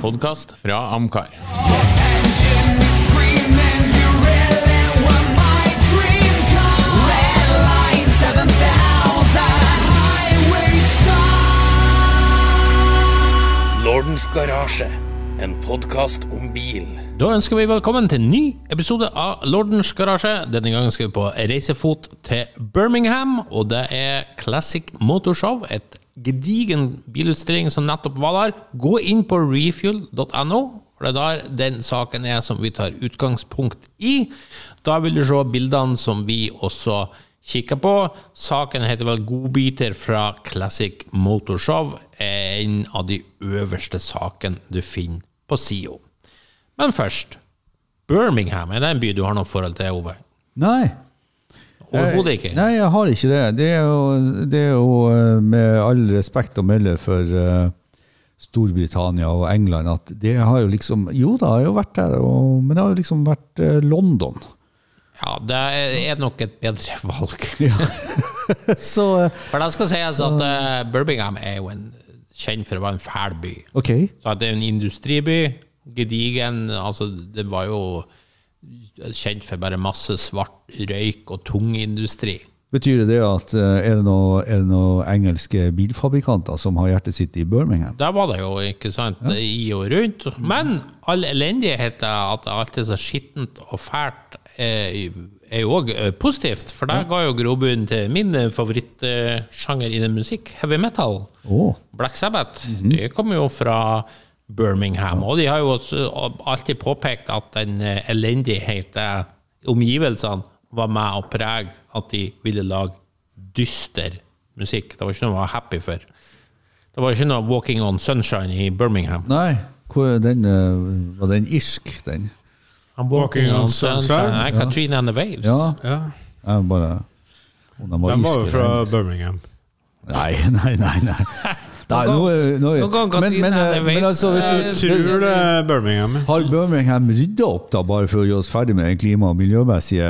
podkast fra Amcar. Engine is screaming, you really were my dream car. Red line 7000, highway star. Lordens garasje, en podkast om bil. Da ønsker vi velkommen til en ny episode av Lordens garasje. Denne gangen skal vi på reisefot til Birmingham, og det er Classic Motorshow. Et gedigen bilutstilling som nettopp var der. Gå inn på refuel.no, for det er der den saken er som vi tar utgangspunkt i. Da vil du se bildene som vi også kikker på. Saken heter vel 'Godbiter fra Classic Motorshow'. En av de øverste sakene du finner på SIO. Men først Birmingham, er det en by du har noe forhold til, Ove? Nei. Overhodet ikke. Nei, jeg har ikke det. Det er jo, det er jo eh, med all respekt å melde for eh, Storbritannia og England at det har jo liksom Jo da, jeg har jo vært der, og, men det har jo liksom vært eh, London. Ja, det er nok et bedre valg. Så eh, For det skal sies at eh, Birmingham er jo en, kjent for å være en fæl by. Okay. Så at det er en industriby. Gedigen. Altså, det var jo kjent for bare masse svart røyk og tung industri. Betyr det at eh, er det noen er det noe engelske bilfabrikanter som har hjertet sitt i Birmingham? Der var det jo, ikke sant, i og rundt. Men all elendigheten, at alt er så skittent og fælt, er, er jo òg positivt. For det ga jo grobunn til min eh, favorittsjanger innen musikk, heavy metal. Oh. Black Sabbath. Det kommer jo fra Birmingham. Og de har jo også alltid påpekt at den eh, elendigheten, omgivelsene, var med å prege at de ville lage dyster musikk. Det var ikke noe man var happy for. Det var ikke noe 'Walking on Sunshine' i Birmingham. Nei, hvor er den, eh, var den irsk, den? I'm walking on sunshine. Nei, Katrina and the Waves. Ja, Ja, jeg bare de var Den var jo fra den. Birmingham. Nei, nei, nei. nei. Nei nå, nå, men, men, eh, men altså, du, tror det er Birmingham. Har Birmingham rydda opp da, bare for å gjøre oss ferdig med den klima- og miljømessige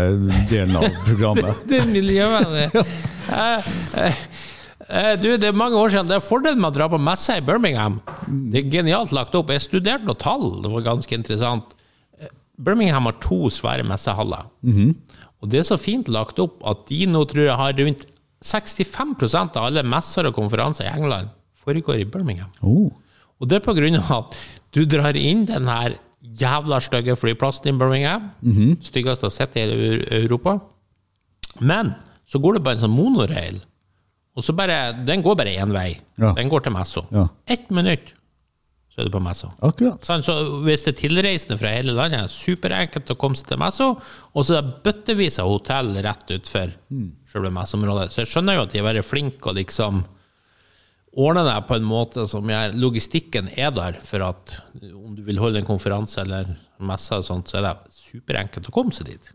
delen av programmet? Det er miljøvennlig. Eh, eh, eh, Du, det er mange år siden. Det er fordelen med å dra på messe i Birmingham. Det er genialt lagt opp. Jeg studerte noen tall. Det var ganske interessant. Eh, Birmingham har to svære messehaller. Og det er så fint lagt opp at de nå tror jeg har rundt 65% av alle messer og konferanser i England foregår i Birmingham. Oh. Og det er på grunn av at du drar inn den her jævla stygge flyplassen i Birmingham. Styggeste jeg har sett i hele Europa. Men så går det bare en sånn monorail. Og så bare, Den går bare én vei. Ja. Den går til Messa. Ja. Ett minutt, så er du på Messa. Akkurat. Sånn, så hvis det er tilreisende fra hele landet, superenkelt å komme seg til Messa. Og så er det bøttevis av hotell rett utfor selve messeområdet. Så jeg skjønner jo at de er flinke og liksom ordner det på en måte som gjør Logistikken er der for at om du vil holde en konferanse eller messe, og sånt, så er det superenkelt å komme seg dit.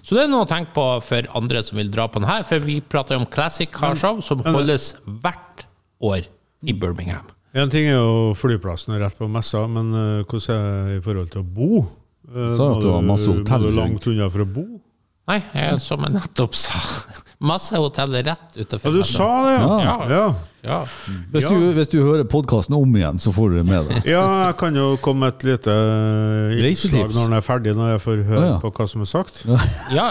Så det er noe å tenke på for andre som vil dra på den her, for vi prater jo om Classic Carshow, som holdes hvert år i Birmingham. En ting er jo flyplassen og rett på messa, men eh, hvordan er det i forhold til å bo? Eh, Sa at du har masse hotell langt unna for å bo? Nei, jeg, som jeg nettopp sa. Masse hoteller rett utenfor. Ja, du sa det, ja! Ja. Ja, Ja. Hvis, Ja. du, hvis du hører podkasten om igjen, så får du det med deg. ja jeg kan jo komme med et lite eh, innslag når den er ferdig, når jeg får høre Å, ja. på hva som er sagt. ja.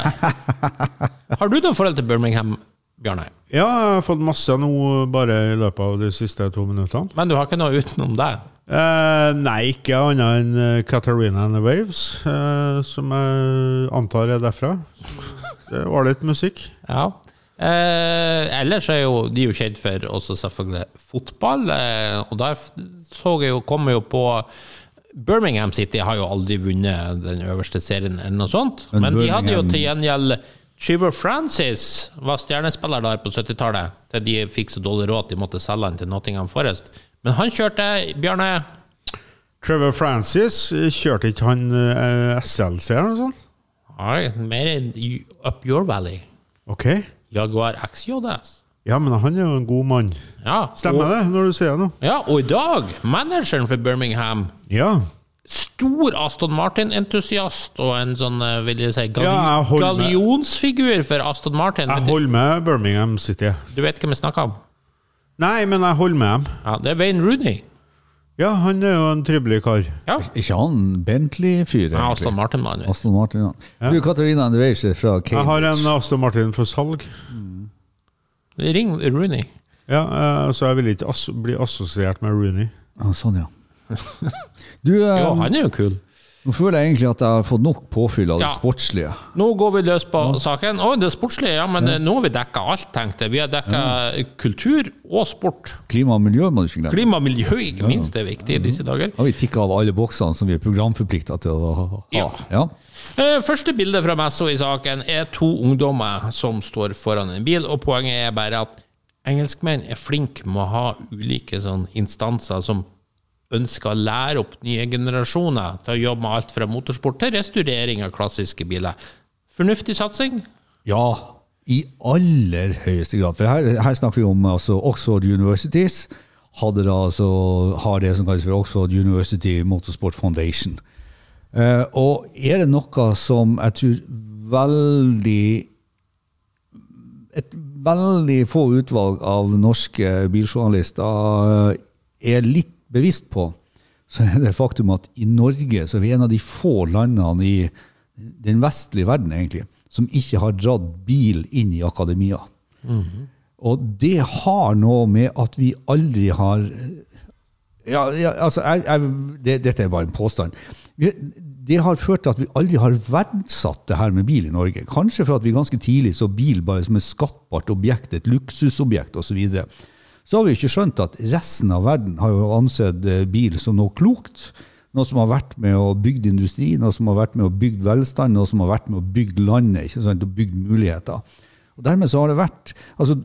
Har du noe forhold til Birmingham, Bjarne? Ja, jeg har fått masse nå bare i løpet av de siste to minuttene. Men du har ikke noe utenom deg? Eh, nei, ikke annet enn eh, Katarina and the Waves, eh, som jeg antar er derfra. Det var litt musikk. Ja. Eh, ellers er jo de jo kjent for også selvfølgelig fotball, eh, og der så jeg jo, kom jeg jo på Birmingham City har jo aldri vunnet den øverste serien eller noe sånt, Men men de hadde jo til gjengjeld Chiver Francis var stjernespiller der på 70-tallet, til de fikk så dårlig råd at de måtte selge han til Nottingham Forest. Men han kjørte, Bjarne Trevor Francis, kjørte ikke han eh, SLC eller noe sånt? Nei, mer up your valley. Ok. Jaguar XJS. Ja, men han er jo en god mann. Ja, Stemmer og, det, når du sier det? Ja, og i dag, manageren for Birmingham, Ja. stor Aston Martin-entusiast og en sånn, eh, vil jeg si, gal Ja, jeg gallionsfigur for Aston Martin. Jeg holder med Birmingham City. du vet hvem jeg snakker om? Nei, men jeg holder med dem. Ja, det er Wayne Rooney. Ja, han er jo en trivelig kar. Ja. Ikke han Bentley-fyr, Ja. Aston Martin-mann. Aston Martin, ja. Ja. Du, Katarina Andreas fra Jeg har en Aston Martin for salg. Ring Rooney. Ja, uh, så jeg vil ikke asso bli assosiert med Rooney. Ah, sånn, ja. Du, um, Jo, han er jo kul. Nå føler jeg egentlig at jeg har fått nok påfyll av det Ja. sportslige. Nå går vi løs på saken. Å, det sportslige, ja, men ja. nå har vi dekka alt, tenkte jeg. Vi har dekka kultur og sport. Klima og miljø må du ikke glemme. Klima og miljø, ikke minst, det er viktig i disse dager. Har vi tikka av alle boksene som vi er programforplikta til å ha? Ja. ja. Eh, Første bilde fra messa i saken er to ungdommer som står foran en bil, og poenget er bare at engelskmenn er flinke med å ha ulike sånn instanser som ønsker å lære opp nye generasjoner til å jobbe med alt fra motorsport til restaurering av klassiske biler. Fornuftig satsing? Ja, i aller høyeste grad. For her, her snakker vi om altså, Oxford Universities. Hadde da, altså, har det som kalles for Oxford University Motorsport Foundation. Uh, og er det noe som jeg tror veldig Et veldig få utvalg av norske biljournalister eh, er litt bevisst på, så er det faktum at i Norge så er vi en av de få landene i den vestlige verden egentlig, som ikke har dratt bil inn i akademia. Og det har noe med at vi aldri har ja, ja, altså, jeg, jeg, det, Dette er bare en påstand. Vi, det har ført til at vi aldri har verdsatt det her med bil i Norge. Kanskje for at vi ganske tidlig så bil bare som et skattbart objekt, et luksusobjekt osv. Så, har vi ikke skjønt at resten av verden har jo ansett eh, bil som noe klokt. Noe som har vært med å bygge industri, noe som har vært med å bygge velstand, noe som har vært med å bygge landet ikke sant, og bygge muligheter. Og dermed så har det vært altså,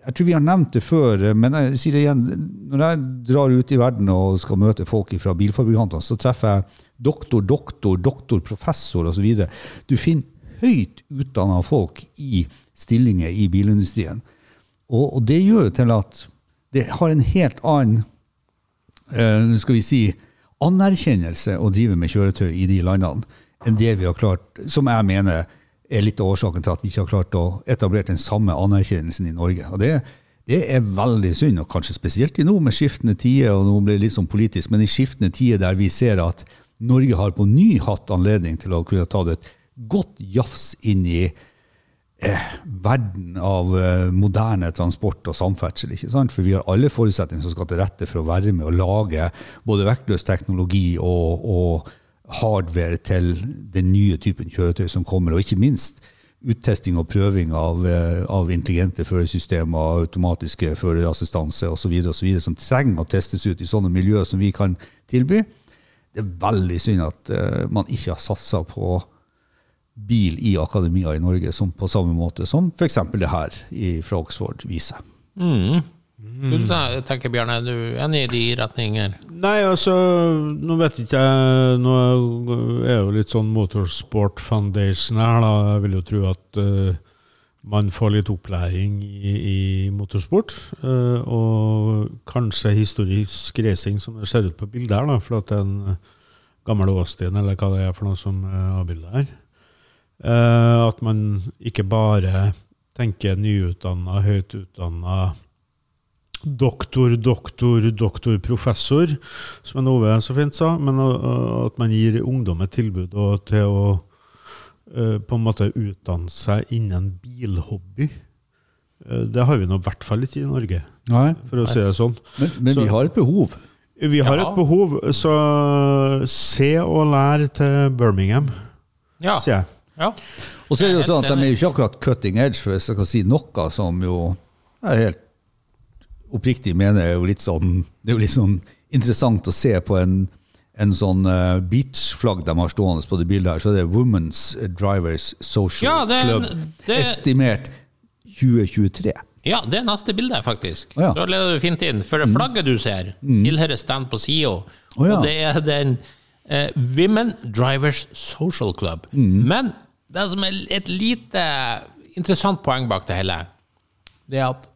Jeg tror vi har nevnt det før, men jeg sier det igjen. Når jeg drar ut i verden og skal møte folk fra bilfabrikantene, så treffer jeg doktor, doktor, doktor, professor osv. Du finner høyt utdanna folk i stillinger i bilindustrien. Og, og det gjør jo til at det har en helt annen eh, skal vi si, anerkjennelse å drive med kjøretøy i de landene enn det vi har klart, som jeg mener er litt av årsaken til at vi ikke har klart å etablere den samme anerkjennelsen i Norge. Og det, det er veldig synd, og kanskje spesielt i nå med skiftende tider, og nå blir det litt sånn politisk, men i skiftende tider der vi ser at Norge har på ny hatt anledning til å kunne ta det et godt jafs inn i verden av eh, moderne transport og samferdsel. ikke sant? For vi har alle forutsetninger som skal til rette for å være med og lage både vektløs teknologi og, og hardware til den nye typen kjøretøy som kommer, og ikke minst uttesting og prøving av, eh, av intelligente førersystemer, automatiske førerassistanse osv., som trenger å testes ut i sånne miljøer som vi kan tilby. Det er veldig synd at eh, man ikke har satsa på bil i akademia i Norge som på samme måte som f.eks. det her i, fra Oxford viser. Du te- tenker, Bjørn, er du enig i de retninger? Nei, altså, nå vet ikke jeg Nå er jeg jo litt sånn Motorsport Foundation her, da. Jeg vil jo tro at uh, man får litt opplæring i, i motorsport. Uh, og kanskje historisk racing, som det ser ut på bildet her, da, for at det er en eh, gammel Austin, eller hva det er for noe som er avbildet her. Eh, at man ikke bare tenker nyutdanna, høyt utdanna doktor, doktor, doktor, professor, som en Ove så fint sa, men uh, at man gir ungdom et tilbud og til å uh, på en måte utdanne seg innen bilhobby. Uh, det har vi nå i hvert fall ikke i Norge, Nei. for å si det sånn. Men, men Så- vi har et behov. Vi har Ja. et behov, så se og lær til Birmingham, Ja. sier jeg. Ja. Og så er det jo sånn at de er jo ikke akkurat cutting edge, for hvis jeg kan si noe som jo jeg helt oppriktig mener er jo litt sånn Det er jo litt sånn interessant å se på en, en sånn uh, beach-flagg de har stående på det bildet her, så det er Women's Drivers Social Ja, det Club, det- estimert 2023. Ja, det er neste bilde, faktisk. Oh, ja. Da leder du fint inn. For det flagget du ser, tilhører stand på sida. oh, ja. Og det er den eh, Women Drivers Social Club. Men det som er et lite interessant poeng bak det hele, det er at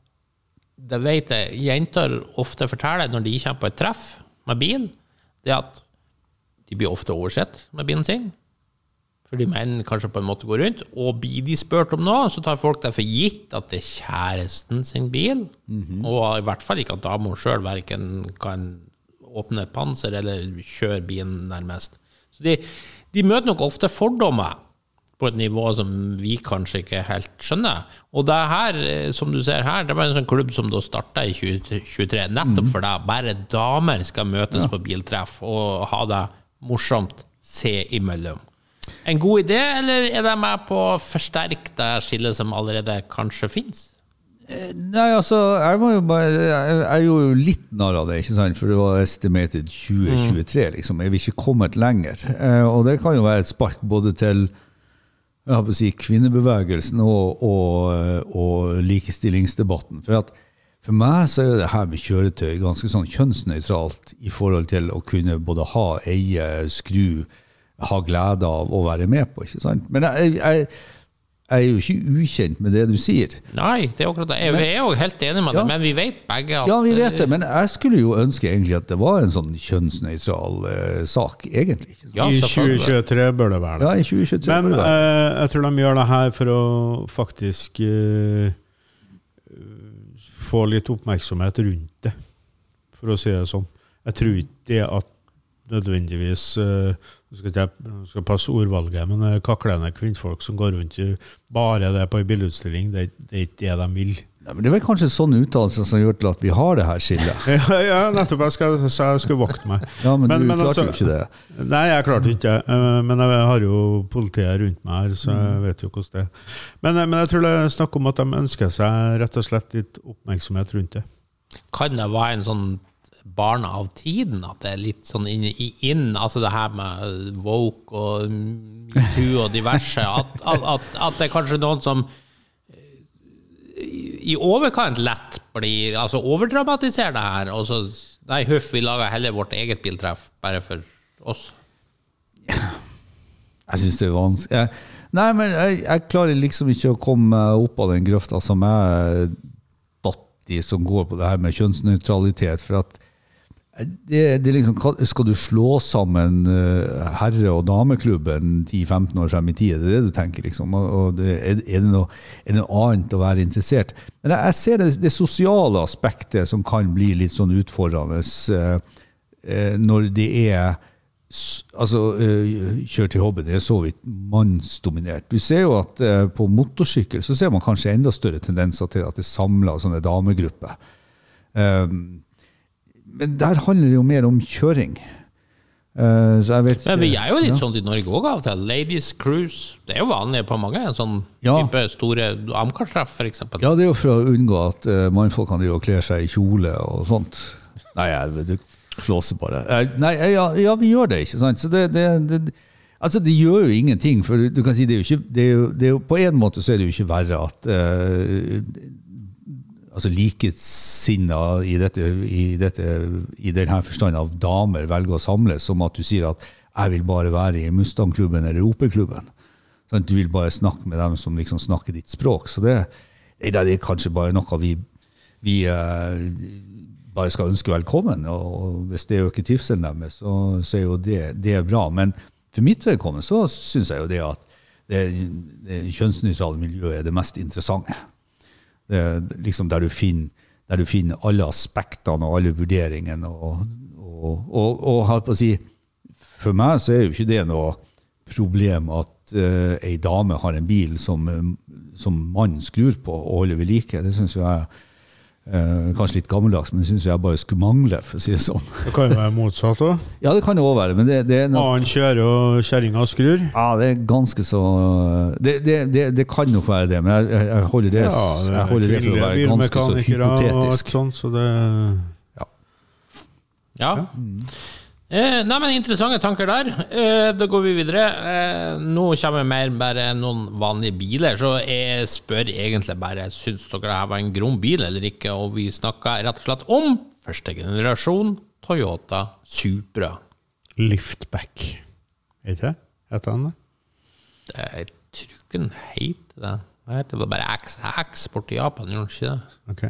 det vet jeg jenter ofte forteller når de kommer på et treff med bil, det er at de blir ofte oversett med bilen sin. Fordi menn kanskje på en måte går rundt. Og blir de spurt om noe, så tar folk det for gitt at det er kjæresten sin bil. Og i hvert fall ikke at dama sjøl verken kan åpne et panser eller kjøre bilen nærmest. Så de, de møter nok ofte fordommer på et nivå som vi kanskje ikke helt skjønner. Og det her, eh, som du ser her, det var en sånn klubb som da starta i 2023, nettopp for det. Bare damer skal møtes på biltreff og ha det morsomt se imellom. En god idé, eller er de med på å forsterke det skillet som allerede kanskje finnes? Nei, altså, jeg jo bare Jeg, jeg gjorde jo litt narr av det, ikke sant? for det var estimated 2023, liksom. Er vi ikke kommet lenger? Eh, og det kan jo være et spark både til jeg si, kvinnebevegelsen og, og, og likestillingsdebatten. For, at, for meg så er det her med kjøretøy ganske sånn kjønnsnøytralt i forhold til å kunne både ha, eie, skru, ha glede av å være med på. ikke sant? Men jeg, jeg, jeg er jo ikke ukjent med det du sier. Nei, det er akkurat det. Jeg er jo helt enig med Ja. deg, men vi vet begge at Ja, vi vet det, men jeg skulle jo ønske egentlig at det var en sånn kjønnsnøytral uh, sak, egentlig. Ja, I 2023 bør det være det. Ja, i 2023. Men bør det være. Uh, jeg tror de gjør det her for å faktisk uh, få litt oppmerksomhet rundt det, for å si det sånn. Jeg tror ikke det at nødvendigvis eh, skal ikke jeg skal passe ordvalget, men eh, kaklende kvinnfolk som går rundt i bare det på en bildeutstilling, det, det er ikke det de vil. Ja, men det er vel kanskje sånne uttalelser som gjør til at vi har det her skillet. Ja, ja nettopp. Jeg skal, så jeg skulle vokte meg. Ja, men, du klarte altså- jo ikke det. Nei, jeg klarte ikke det. eh, Men jeg har jo politiet rundt meg her, så jeg vet jo hvordan det er. Men, men jeg tror det er snakk om at de ønsker seg rett og slett litt oppmerksomhet rundt det. Kan det være en sånn barn av tiden, at det er litt sånn inn, inn altså det her med woke og metoo og diverse, at, at, at det er kanskje noen som eh, i overkant lett blir Altså overdramatiserer det her, og så Nei, huff, vi lager heller vårt eget biltreff bare for oss. Jeg syns det er vanskelig. Jeg, nei, men jeg, jeg klarer liksom ikke å komme opp av den grøfta som jeg datt i, som går på det her med kjønnsnøytralitet. For at det, det liksom, Skal du slå sammen eh, herre- og dameklubben 10-15 år frem i tid? Er det det du tenker? liksom? Det, er, det noe, er det noe annet å være interessert? Men jeg, ser det, det sosiale aspektet som kan bli litt sånn utfordrende eh, eh, når det er Altså, kjør til hobby, det er så vidt mannsdominert. Du ser jo at på motorsykkel så ser man kanskje enda større tendenser til at det samler sånne damegrupper. Um, men der handler det jo mer om kjøring. Uh, så jeg vet Men vi er jo litt ja. sånn i Norge òg av og til. Ladies Cruise. Det er jo vanlig på mange sånn Ja. type store Amcar-treff, f.eks. Ja, det er jo for å unngå at uh, mannfolkene kler seg i kjole og sånt. Nei, jeg du flåser bare. Uh, nei, ja, ja, vi gjør det, ikke sant? Så det, det, det, altså, det gjør jo ingenting, for du kan si det er jo ikke det er jo, det er jo, På en måte så er det jo ikke verre at eh, altså likesinna i, dette, i, dette, i denne forstand av damer velger å samles, som at du sier at 'jeg vil bare være i Mustang-klubben eller Opel-klubben'. Sånn, du vil bare snakke med dem som liksom snakker ditt språk. Så det, det er kanskje bare noe vi, vi eh, bare skal ønske velkommen. Og hvis det øker trivselen deres, så, så er jo det, det er bra. Men for mitt vedkommende så syns jeg jo det at det, det kjønnsnøytrale miljøet er det mest interessante. Er liksom der du finner der du finner alle aspektene og alle vurderingene. Og, og, og, og og si, for meg så er jo ikke det noe problem at uh, ei dame har en bil som, eh, som mannen skrur på og holder ved like. Det syns jeg eh, Kanskje litt gammeldags, men det syns jeg bare skulle mangle, for å si det sånn. Det kan jo være motsatt òg. Ja, det kan det òg være, men det, det er noe Annen kjører og kjerringa skrur. ja, det er ganske så Det, det, det, det kan nok være det, men jeg, jeg- holder det, jeg holder det for å være ganske så hypotetisk. og alt sånt, så det Ja. Eh, nei, men Interessante tanker der. Eh, da går vi videre. Eh, nå kommer mer bare noen vanlige biler. Så jeg spør egentlig bare syns dere det her var en grom bil eller ikke. Og vi snakker rett og slett om første generasjon Toyota Supra. Liftback. Er ikke det? Heter han det? Det er den heter det. Det heter bare XX borti Japan, gjør den ikke det? Ok.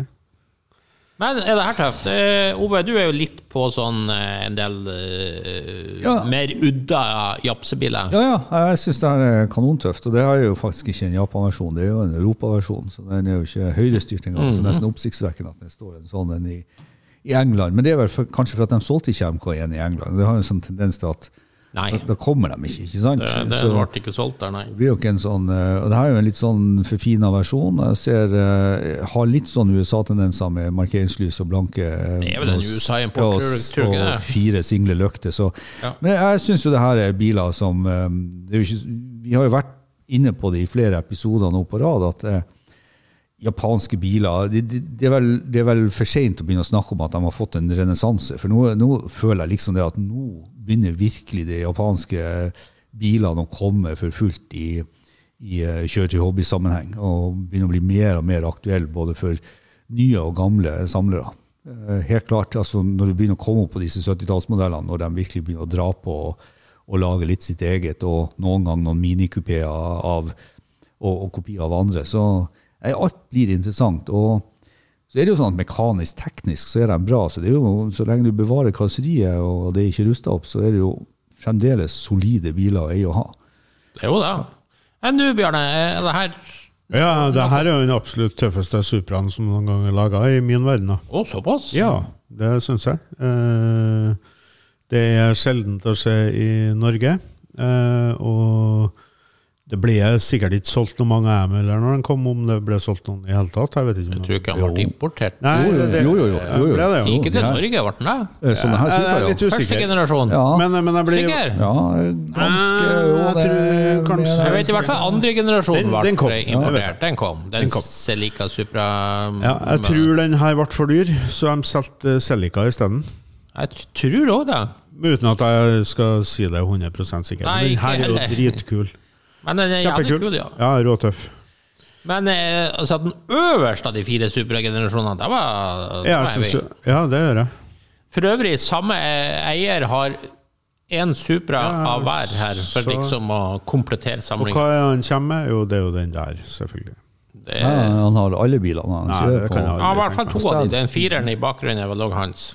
Men er det her tøft? Uh, Ove, du er jo litt på sånn uh, en del uh, Ja. mer udda japsebiler. Ja, ja, jeg syns det her er kanontøft. Og det er jo faktisk ikke en Japan-versjon, det er jo en Europaversjon. Så den er jo ikke høyrestyrt engang. Så nesten oppsiktsvekkende at det står en sånn en i, i England. Men det er vel for, kanskje for at de solgte ikke MK1 i England. Det har jo en sånn tendens til at Nei, da, da kommer de ikke, ikke sant? det, det Så- ble ikke solgt der, nei. det blir jo ikke en sånn, eh, og det her er jo en litt sånn forfina versjon. Jeg ser, eh, har litt sånn USA-tendenser med markeringslys og blanke eh, Det er vel en USA-import, tror ikke og fire single løkter. Så. Ja. Men jeg syns jo det her er biler som det er ikke, Vi har jo vært inne på det i flere episoder nå på rad. at japanske biler det, de, de er det er vel for sent å begynne å snakke om at de har fått en renessanse. For nå, nå føler jeg liksom det at nå begynner virkelig de japanske bilene å komme for fullt i, i eh, kjøretøy-hobby-sammenheng. Og begynner å bli mer og mer aktuelle både for nye og gamle samlere. Eh, Helt klart, altså Når du begynner å komme opp på disse 70-tallsmodellene, når de virkelig begynner å dra på og, og lage litt sitt eget, og noen gang noen minikupeer og, og kopier av andre. Så alt blir interessant. Og så er det jo sånn at mekanisk, teknisk, så er de bra. Så, det er jo, så lenge du bevarer karosseriet og det er ikke rusta opp, så er det jo fremdeles solide biler å eie og ha. Det er jo det. Enn du, Bjarne, er det her Ja, det her er jo den absolutt tøffeste Supraen som noen gang er laga i min verden. Å, såpass? Ja, det syns jeg. Eh, Det er sjeldent å se i Norge. eh, Og det ble sikkert ikke solgt noen mange eller når den kom, om det ble solgt noen i hele tatt. Jeg vet ikke om Jeg tror ikke han ble importert. Nei, Jo, jo, det- jo, jo, jo, jo, jo. ble det jo. Ikke til Norge, ble den det? Eh, Sånne her Jeg er litt usikker. Første generasjon. Ja. Men, men jeg ble, Sikker? Ja, ganske Ah, jo, jeg det- tror kanskje- Jeg vet i hvert fall andre generasjon Den- ble den kom. importert. Den kom. Den, Den kom. Celica Supra Ja, jeg tror den her ble for dyr, så de solgte Celica isteden. Jeg tror òg det. Uten at jeg skal si det 100 sikkert. Nei, Men den her er jo dritkul. Men den er jævlig Kjempekul. kul, ja. Ja, råtøff. Men eh, altså, den øverste av de fire Supra-generasjonene, det var, det Ja, var synes, ja, det gjør jeg. For øvrig, samme eier har én Supra Ja, av hver her, for så- liksom å komplettere Og hva er han kommer med? Jo, det er jo den der, selvfølgelig. Det Ja, han har alle bilene. Han Nei, det kan jeg ja, I hvert fall to av dem. Den fireren i bakgrunnen er vel òg hans.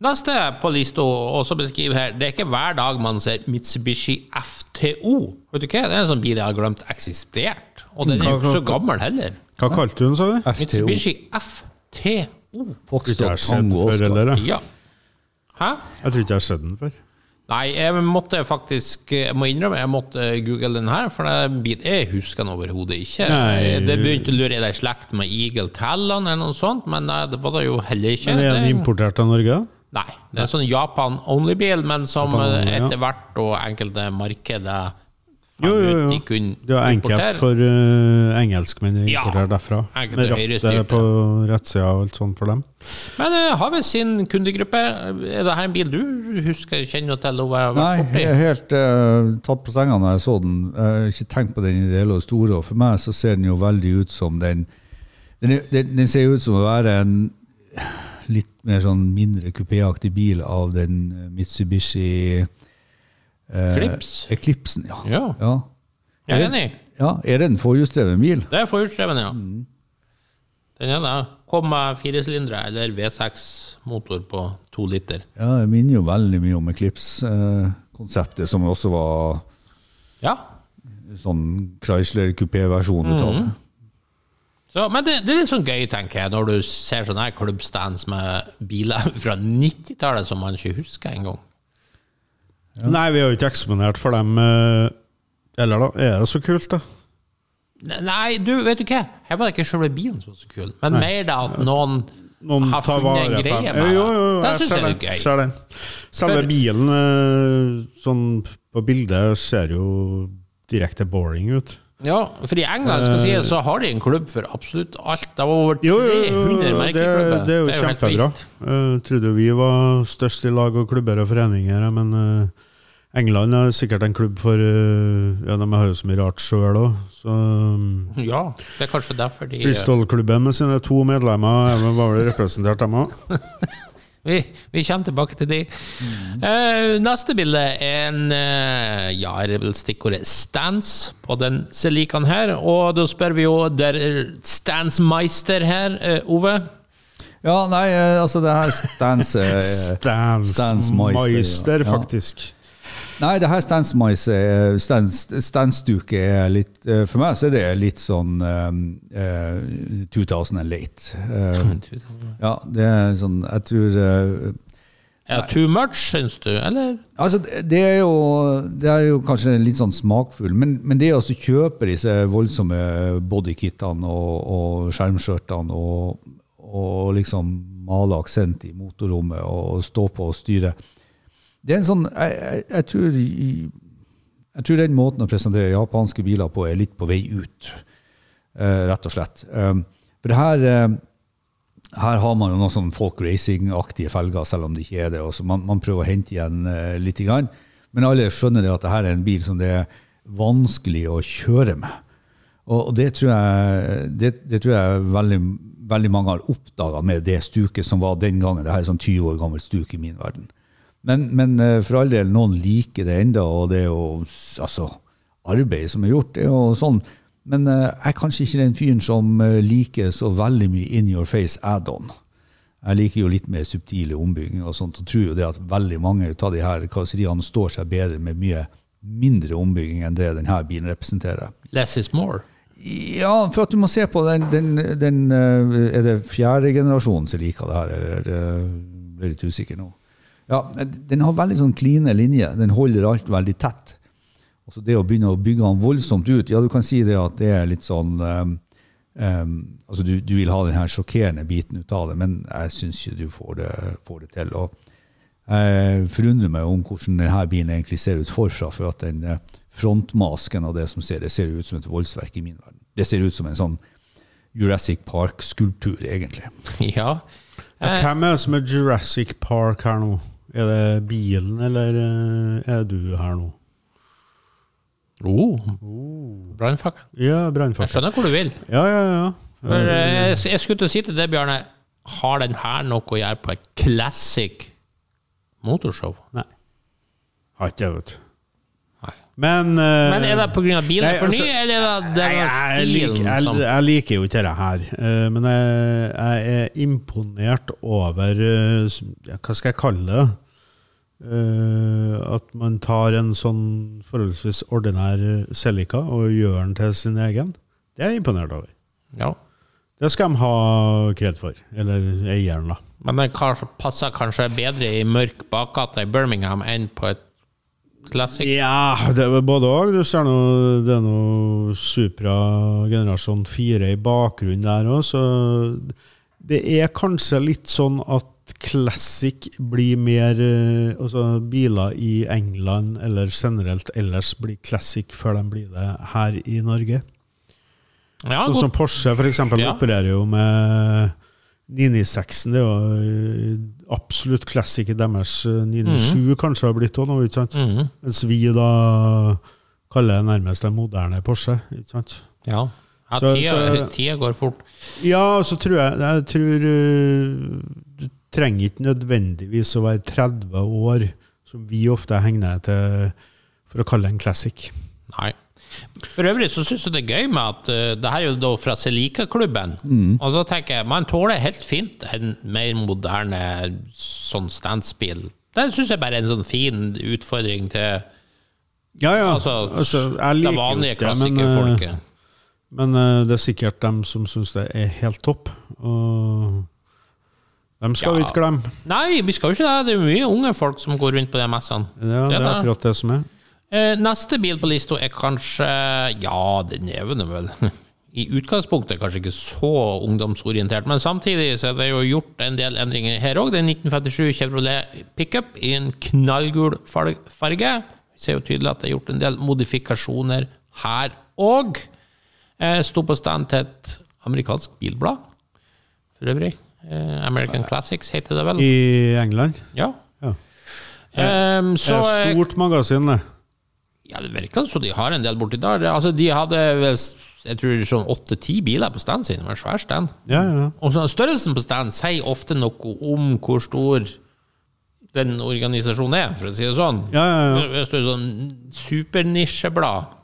Neste på lista, også beskriver her, det er ikke hver dag man ser Mitsubishi FTO. Vet du hva? Det er en sånn bil jeg har glemt eksistert. Og den er jo ikke så gammel heller. Hva kalte du den, sa du? FTO. Mitsubishi FTO. Foxtrot Tango Oscar. Ja. Hæ? Jeg tror ikke jeg har sett den før. Nei, jeg måtte faktisk Jeg må innrømme, jeg måtte google den her, for det bit- jeg husker den overhodet ikke. Nei. Det begynte å lure er det i slekt med Eagle Talon eller noe sånt, men det var det jo heller ikke. Men er den importert av Norge? Nei, det er en sånn Japan-only-bil, men som Japan only, eh, ja. etter hvert og enkelte markeder Jo, jo, jo. de kunne Det var enkelt importere. for uh, engelskmenn å Ja, importere derfra. enkelt Med rattet på rettsida og alt sånt for dem. Men uh, har vi sin kundegruppe? Er det her en bil du husker, kjenner til Nei, jeg er helt uh, tatt på senga når jeg så den. Jeg har ikke tenkt på den i det hele og store. Og for meg så ser den jo veldig ut som den Den, den, den ser ut som å være en litt mer sånn mindre kupéaktig bil av den eh, Mitsubishi eh, Eklipsen, ja. Ja. ja. Jeg er enig. Ja, Er det en forhjulsdreven bil? Det er forhjulsdreven, ja. Mm. Den er det. Kom med firesylindere eller V6-motor på to liter. Ja, Det minner jo veldig mye om Eclipse-konseptet, som også var Ja. sånn Chrysler-kupé-versjon ut av. Mm. Så, men det, det er litt sånn gøy, tenker jeg, når du ser sånne her klubbstands med biler fra 90-tallet som man ikke husker engang. Nei, vi har jo ikke eksponert for dem. eh, Eller da, er det så kult, da? Nei, du, vet du hva? Her var det ikke selve bilen som var så kul, men mer det at noen, Noen har tar vare på dem. Jo, jo, jo, jeg syns ser jeg er den. Ser den. Selve bilen eh, sånn på bildet ser jo direkte boring ut. Ja, for i England skal si, så har de en klubb for absolutt alt. Det var over 300 Jo, jo, jo, det, merkeklubber. det er jo kjempebra. Jeg trodde vi var størst i lag og klubber og foreninger, men eh, England er sikkert en klubb for eh, Ja, de har jo så mye rart sjøl òg, så um, Ja, det er kanskje derfor de Bristol-klubben med sine to medlemmer er var vel representert, dem òg. Vi, vi kommer tilbake til de. Mm. Uh, neste bilde er en uh, Ja, er vel stikkordet stance på den Selikan her. Og da spør vi jo der Stansmeister her, uh, Ove. Ja, nei, eh, altså det her Stance eh, Stans Stans Meister, Meister, ja. faktisk. Nei, det her standsmice er- er litt eh, For meg så er det litt sånn um, eh, 2000 and late. Uh, ja, det er sånn Jeg tror uh, ja, too much, syns du, eller? Altså, det det er jo, det er jo kanskje litt sånn smakfull, men, men det å kjøpe disse voldsomme bodykittene og, og skjermskjørtene og, og liksom male aksent i motorrommet og stå på og styre Det er en sånn Jeg, jeg, jeg, tror, jeg tror den måten å presentere japanske biler på er litt på vei ut, uh, rett og slett. Um, for her uh, her har man jo noen sånn folk racing-aktige felger, selv om det ikke er det. og så man, man prøver å hente igjen uh, litt. Grann. Men alle skjønner det at dette er en bil som det er vanskelig å kjøre med. Og, og det tror jeg, det, det tror jeg veldig, veldig mange har oppdaga med det stuket som var den gangen. Det her er sånn 20 år gammelt stuk i min verden. Men, men eh, for all del, noen liker det enda, og det er jo altså, arbeidet som er gjort. det er jo sånn. Men eh, jeg er kanskje ikke den fyren som eh, liker så veldig mye in your face add-on. Jeg liker jo litt mer subtile ombygginger og sånt, og tror jo det at veldig mange av de her karosseriene står seg bedre med mye mindre ombygging enn det denne bilen representerer. Less is more. Ja, for at du må se på den, den, den Er det fjerde generasjonen som liker det her, Jeg er litt usikker nå? Ja, Den har veldig sånn kline linjer. Den holder alt veldig tett. Og så det å begynne å bygge den voldsomt ut Ja, du kan si det at det er litt sånn um, um, altså du, du vil ha den her sjokkerende biten ut av det, men jeg syns ikke du får det, får det til. Og jeg forundrer meg om hvordan denne bilen egentlig ser ut forfra, for at den eh, frontmasken av det som ser, det ser ut som et voldsverk i min verden. Det ser ut som en sånn Jurassic Park-skulptur, egentlig. Ja. Ja, Hvem er det som er Jurassic Park her nå? Er det bilen, eller eh, er du her nå? oh. Brannfakkel. Ja, Jeg skjønner hvor du vil. Ja, ja, ja. For, eh, jeg, jeg skulle til å si til deg, Bjarne, har den her noe å gjøre på et classic motorshow? Nei. Har ikke det, vet du. Men uh, Men er det pga. bilen er for ny, altså- eller er det den jeg, stilen jeg, som jeg liker jo ikke dette her, Uh, men jeg, jeg er imponert over uh, Hva skal jeg kalle det? At man tar en sånn forholdsvis ordinær Celica og gjør den til sin egen. Det er jeg imponert over. Ja. Det skal de ha kred for. Eller eieren, da. Men den passer kanskje bedre i mørk bakgate i Birmingham enn på et classic? Ja, det er både òg. Du ser noe, det er noe Supra generasjon 4 i bakgrunnen der òg, så det er kanskje litt sånn at classic blir mer eh, Altså biler i England eller generelt ellers blir classic før de blir det her i Norge. Ja, Sånn som. Porsche for eksempel Ja. opererer jo med 996-en. Det er jo eh, absolutt klassiker deres. eh, 997 kanskje har blitt òg nå, ikke sant? Mm. Mens vi da kaller det nærmest en moderne Porsche. ikke sant? Ja. ja Så- tida, så- tida går fort. Ja, og så tror jeg Jeg tror eh, du trenger ikke nødvendigvis å være 30 år, som vi ofte hegner til for å kalle det en classic. Nei. For øvrig så syns jeg det er gøy med at uh, det her er jo da fra Celica-klubben. Mm. Og så tenker jeg man tåler helt fint en mer moderne sånn standsbil. Det syns jeg bare er en sånn fin utfordring til Ja, ja. Altså, Altså, det vanlige men, eh, klassikerfolket. Men eh, det er sikkert dem som syns det er helt topp. Og dem skal vi ikke glemme. Nei, vi skal jo ikke det. Det er mye unge folk som går rundt på de messene. Ja, det er akkurat det som er. Eh, neste bil på lista er kanskje Ja, den er vel i utgangspunktet kanskje ikke så ungdomsorientert, men samtidig så er det jo gjort en del endringer her òg. Det er en 1957 Chevrolet pickup i en knallgul farge. Vi ser jo tydelig at det er gjort en del modifikasjoner her òg. Eh, Sto på stand til et amerikansk bilblad, for øvrig. Eh, American Classics heter det vel. I England. Ja. Ja. Ehm, Det er stort magasin, det. Ja, det virker som de har en del borti der. Altså, de hadde vel jeg tror sånn åtte-ti biler på standen sin. Det var en svær stand. Ja, ja. Og så størrelsen på standen sier ofte noe om hvor stor den organisasjonen er, for å si det sånn. Ja, ja, ja. Hvis du er sånn supernisjeblad,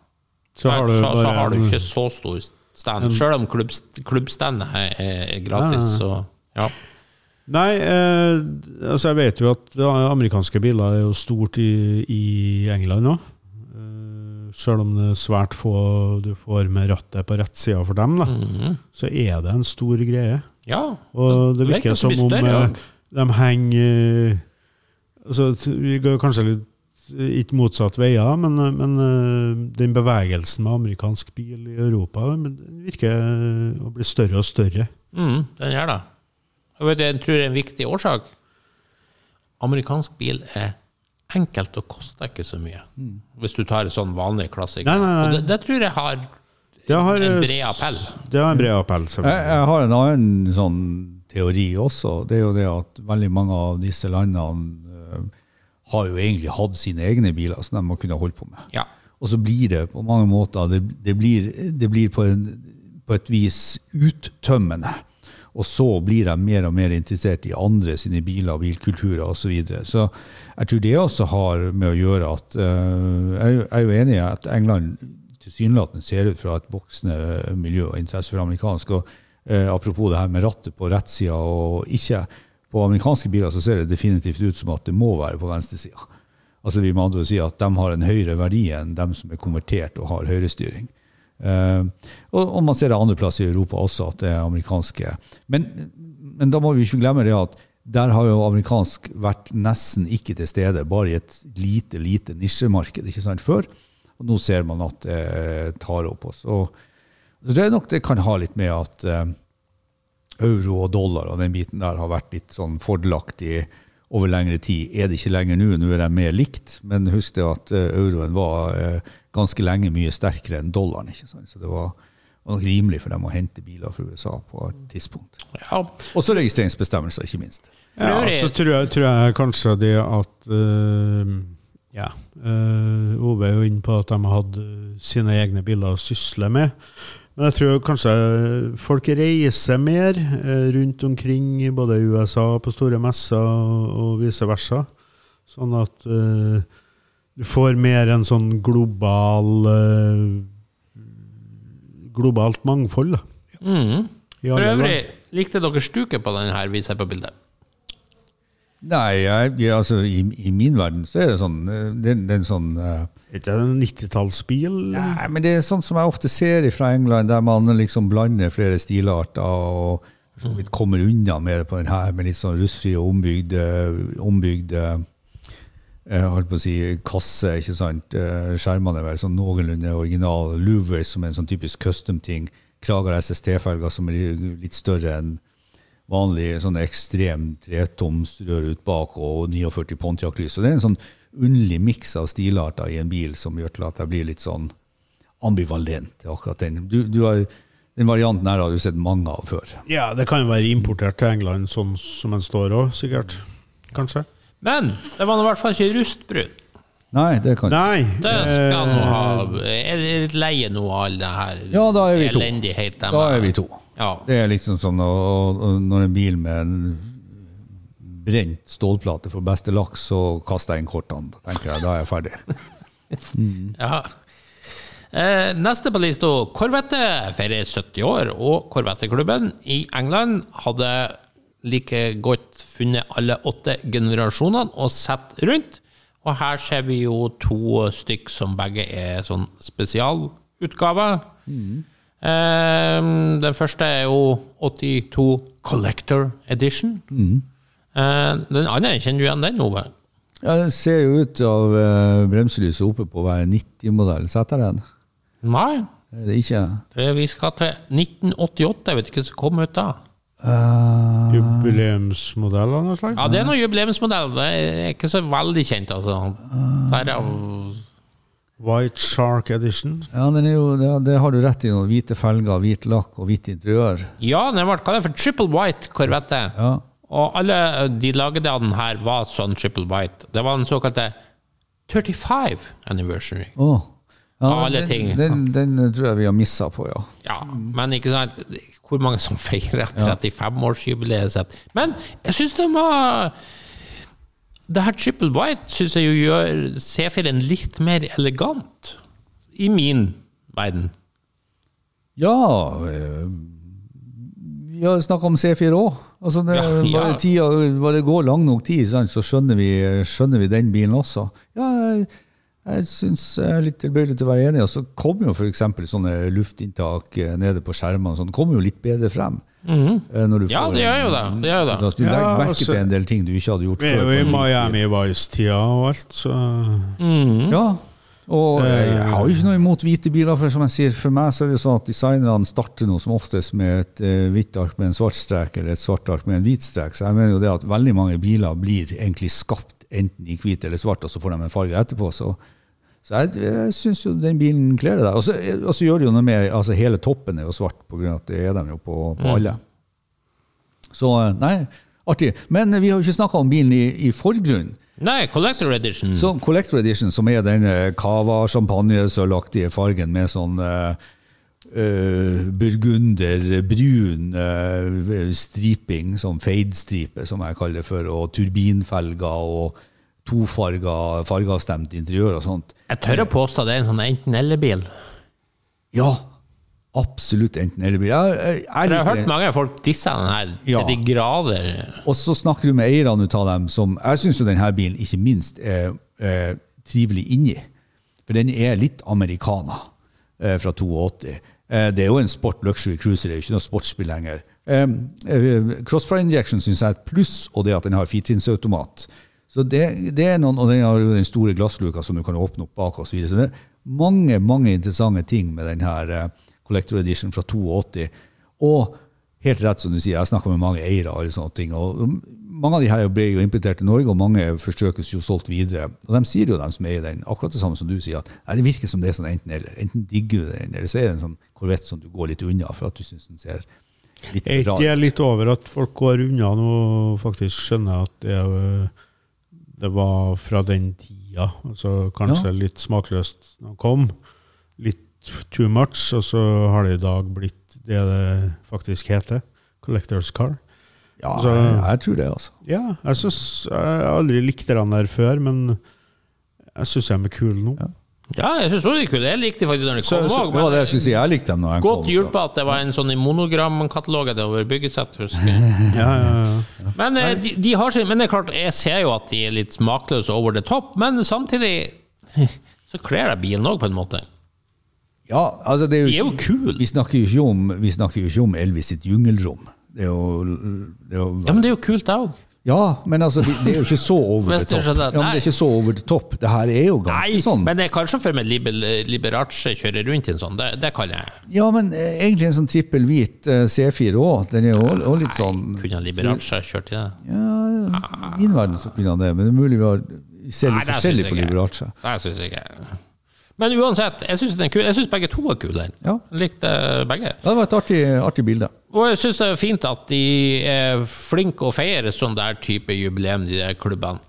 Så har du så, så har du ikke så stor stand. Selv om klubb, klubbstandet er, gratis. Så, ja. Nei, eh, altså jeg vet jo at amerikanske biler er jo stort i, i England òg. Selv om det er svært få du får med rattet på rett side for dem, da, så er det en stor greie. Ja. Og det virker som som om større, eh, de henger eh, altså, Vi går kanskje litt eh, ikke motsatt veier, men, men den bevegelsen med amerikansk bil i Europa den virker å bli større og større. Mm, den gjør det. Jeg, vet, jeg tror det er en viktig årsak. Amerikansk bil er enkelt og koster ikke så mye. Hvis du tar en sånn vanlig klassiker. Nei, nei, nei. Og det, det tror jeg har Det har, en eh, bred appell. Det har en bred appell. Jeg, jeg har en annen sånn teori også. Det er jo det at veldig mange av disse landene eh, har jo egentlig hatt sine egne biler som de har kunnet holde på med. Ja. Og så blir det på mange måter det, det blir, det blir på, en, på et vis uttømmende. Og så blir de mer og mer interessert i andre sine biler, bilkulturer osv. Så, videre. så jeg tror det også har med å gjøre at uh, Jeg er jo- enig i at England tilsynelatende ser ut fra et voksende miljø og interesse for amerikansk. og uh, Apropos det her med rattet på rettsida og ikke. På amerikanske biler så ser det definitivt ut som at det må være på venstresida. Altså vi må andre si at de har en høyere verdi enn dem som er konvertert og har høyrestyring. Eh, og, og man ser det andre plasser i Europa også, at det er amerikanske. Men, men da må vi ikke glemme det at der har jo amerikansk vært nesten ikke til stede, bare i et lite, lite nisjemarked ikke sant, før. Og nå ser man at det tar opp oss. Og, så det er nok det kan ha litt med at eh, euro og dollar og den biten der har vært litt sånn fordelaktig over lengre tid. Er det ikke lenger nå, nå er de mer likt, men husk det at eh, euroen var eh, ganske lenge mye sterkere enn dollaren. ikke sant? Så det var, var nok rimelig for dem å hente biler fra USA på et tidspunkt. ja. Og så registreringsbestemmelser, ikke minst. Ja, så tror jeg, tror jeg kanskje det at eh, Ja. Uh, Ove er jo inne på at de hadde sine egne biler å sysle med. Men jeg tror kanskje folk reiser mer eh, rundt omkring både i USA på store messer og, vice versa. Sånn at eh, du får mer en sånn global eh, Globalt mangfold, da. Mm. For øvrig, likte dere stuket på den her, viser jeg på bildet? Nei, jeg, jeg, altså, i, i min verden så er det sånn eh, Det, det er en sånn uh, ikke det en 90-tallsbil? Nei, men det er sånn som jeg ofte ser fra England, der man liksom blander flere stilarter og så vidt kommer unna med det på den her, med litt sånn rustfri og ombygde, ombygde holdt på å si, kasse, ikke sant. Eh, Skjermene er vel sånn noenlunde original. Louvers som er en sånn typisk custom-ting. Krager SST-felger som er litt større enn vanlig sånn ekstrem tretomsrør ut bak og 49 Pontiac-lys. Så det er en sånn underlig miks av stilarter i en bil som gjør til at jeg blir litt sånn ambivalent akkurat den. Du, du har, den varianten her har du sett mange av før. Ja, det kan jo være importert til England sånn som den står òg, sikkert. Kanskje. Men det var i hvert fall ikke rustbrun. Nei, det kan Nei. Det skal nå ha eh, Er litt leie nå av all det her Ja, da er vi to. elendighet? de Da er- vi to. Ja. Det er liksom som og, og når en bil med en brent stålplate får beste laks, så kaster jeg inn kortene. Da tenker jeg, da er jeg ferdig. ja. Eh, neste på lista, Corvette feirer 70 år, og Corvette-klubben i England hadde like godt funnet alle åtte generasjonene og sett rundt. Og her ser vi jo to stykk som begge er sånn spesialutgaver. Eh, den første er jo 82 Collector Edition. Eh, den andre, kjenner du igjen den, Ove? Ja, den ser jo ut av eh, bremselyset oppe på være 90-modell. Setter den? Nei. Det Er ikke? Det, vi skal til 1988, jeg vet ikke hva som kom ut da. Eh, Jubileumsmodell av noe slag? Ja, det er noen jubileumsmodell. Det er ikke så veldig kjent, altså. Derav White Shark Edition. ja, den er jo, det, det har du rett i. Noen hvite felger, hvit lakk og hvitt interiør. Ja, den ble kalt for Triple White Corvette. Ja. Og alle de lagde av den her var sånn Triple White. Det var den såkalte 35 anniversary. Åh. Ja, alle den, ting. Den, den tror jeg vi har missa på, ja. Ja, men ikke sant Hvor mange som feirer 35-årsjubileet sitt? Men jeg syns de var Det her Triple White syns jeg jo gjør C4-en litt mer elegant. I min verden. Ja, eh, Vi har snakka om C4 òg. Altså det, Ja, ja. Bare, tida, bare det går lang nok tid, sant, så skjønner vi, skjønner vi den bilen også. Ja, jeg, jeg syns jeg er litt tilbøyelig til å være enig. Og så kommer jo f.eks. sånne luftinntak eh, nede på skjermene sånn, kommer jo litt bedre frem. eh, når du Mhm. Ja, får det gjør jo det. det, gjør jo det. Altså, du Ja, legger merke altså- til en del ting du ikke hadde gjort Vi er jo i Miami Vice-tida og alt, så Mhm. Ja, og jeg, jeg har jo ikke noe imot hvite biler, for som jeg sier, for meg så er det jo sånn at designerne starter noe som oftest med et eh, hvitt ark med en svart strek, eller et svart ark med en hvit strek. Så jeg mener jo det at veldig mange biler blir egentlig skapt enten i hvit eller svart, og så får de en farge etterpå. Så, så jeg, jeg syns jo den bilen kler deg. Og så, og så gjør det jo noe med altså Hele toppen er jo svart, på grunn av at det er dem jo på, på alle. Så eh, nei, artig. Men vi har jo ikke snakka om bilen i, i forgrunnen. Nei, Collector Edition. Så Collector Edition, som er den eh, cava champagne-sølvaktige fargen med sånn uh, eh, burgunder, brun uh, striping, sånn fade-stripe, som jeg kaller det for, og turbinfelger og tofarga, fargeavstemt interiør og sånt. Jeg tør å påstå det er en sånn enten-eller-bil. Ja, absolutt enten eller. bil. Jeg, jeg, jeg, jeg har hørt mange folk disse den her Ja. til de grader. Og så snakker du med eierne av dem som Jeg syns jo denne bilen ikke minst er, er trivelig inni. For den er litt americana eh, fra 82. Eh, det er jo en sport luxury cruiser, det er jo ikke noe sportsbil lenger. Eh, eh, Crossfire injection syns jeg er et pluss, og det at den har firtrinnsautomat. Så det, det er noen, Og den har jo den store glassluka som du kan åpne opp bak osv. Så, videre. så det er mange mange interessante ting med den her eh, Collector Edition fra 82. Og helt rett som du sier, jeg snakker med mange eiere og alle sånne ting. og Mange av de her ble jo importert til Norge, og mange forsøkes jo solgt videre. Og de sier jo, de som eier den, akkurat det samme som du sier, at nei, det virker som det er sånn enten-eller. Enten digger du den, eller så er det en sånn korvett som du går litt unna for at du syns den ser litt Er ikke rar det litt over at folk går unna nå og faktisk skjønner at det, er- det var fra den tida? Altså kanskje litt smakløst når det kom. Litt too much, og så har det i dag blitt det det faktisk heter. Collectors car. Ja, altså, jeg, jeg tror det, altså. Ja, jeg synes, jeg har aldri likt den der før, men jeg syns de er kule nå. Ja. Ja, jeg syns også de kunne. Jeg likte de faktisk når de kom òg. Det var det jeg skulle si. Jeg likte dem når jeg Godt kom. så- hjulpet at det var en sånn i monogramkatalogen over byggesett. husker jeg. Ja, ja, ja. Men, eh, de, de har sin, men det er klart, jeg ser jo at de er litt smakløse over the top, men samtidig så kler det bilen òg, på en måte. Ja, altså det er jo, De er jo kul. Vi snakker jo ikke om, vi snakker jo ikke om Elvis sitt jungelrom. Det er jo, det er jo Ja, men det er jo kult, det òg. Ja, men altså, det det er jo ikke så over the du top. Ja, men det er ikke så over the top. Det her er jo ganske Nei, sånn. men jeg kan sjåfør for liber, Liberace kjøre rundt i en sånn. Det, det kan jeg. Ja, men eh, egentlig en sånn trippel hvit eh, C4 òg. Den er jo også litt sånn Kunne Liberace kjørt i det? Ja, i min verden så kunne han det, men det er mulig vi har ser litt det forskjellig på. Liberace. Det syns jeg ikke. Men uansett, er. Jeg syns begge to er kule. Ja. Jeg likte begge. Ja, det var et artig, artig bilde. Og jeg syns det er fint at de er flinke å feire sånn der type jubileum, de der klubbene.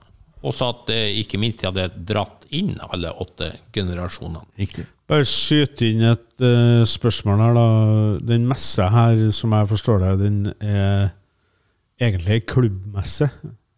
Også at ikke minst de hadde dratt inn alle åtte generasjonene. Riktig. Bare skyte inn et uh, spørsmål her, da. Den messa her, som jeg forstår det, den er egentlig ei klubbmesse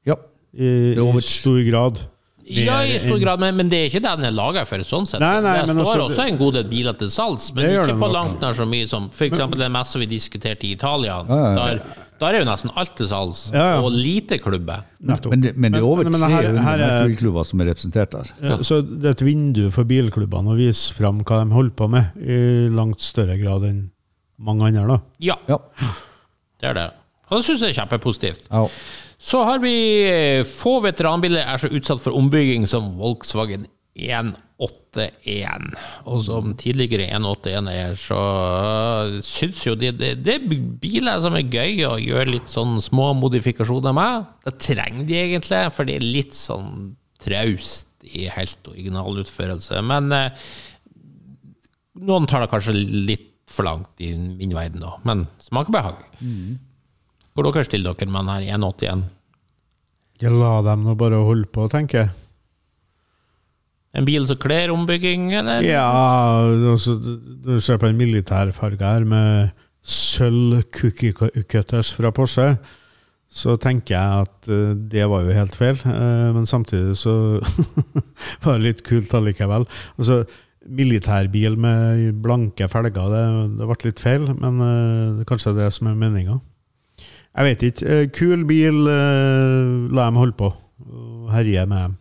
Ja. i, i stor grad. Ja, i stor grad, men, men det er ikke det den er laga for. sånn sett. Nei, nei, det står også en god del biler til salgs, men ikke på langt nær så mye som f.eks. den messa vi diskuterte i Italia. ja, ja. Der, der er jo nesten alt til salgs, Ja, ja. og lite klubber. Men det, men det er over Men- men 300 her er- bilklubber som er representert der. Ja, Så det er et vindu for bilklubbene å vise fram hva de holder på med, i langt større grad enn mange andre. da. Ja, Ja. det er det. Og det syns jeg er kjempepositivt. ja. Så har vi eh, få veteranbiler er så utsatt for ombygging som Volkswagen 181. Og som tidligere 181 er, så syns jo de det, det er biler som er gøy å gjøre litt sånn små modifikasjoner med. Det trenger de egentlig, for det er litt sånn traust i helt original utførelse. Men eh, noen tar det kanskje litt for langt i min verden, òg. Men smaker behag. Hvor dere stiller dere med den her 181? Jeg la dem nå bare holde på, tenker jeg. En bil som kler ombygging, eller? Ja, altså, du ser på en militærfarge her med sølv cookie cutters fra Porsche, så tenker jeg at eh, det var jo helt feil. Eh, men samtidig så var det litt kult allikevel. Altså, militærbil med blanke felger, det, det ble litt feil, men eh, det er kanskje det som er meninga. Jeg vet ikke. Eh, Kul bil, eh, la dem holde på. og Herje med dem.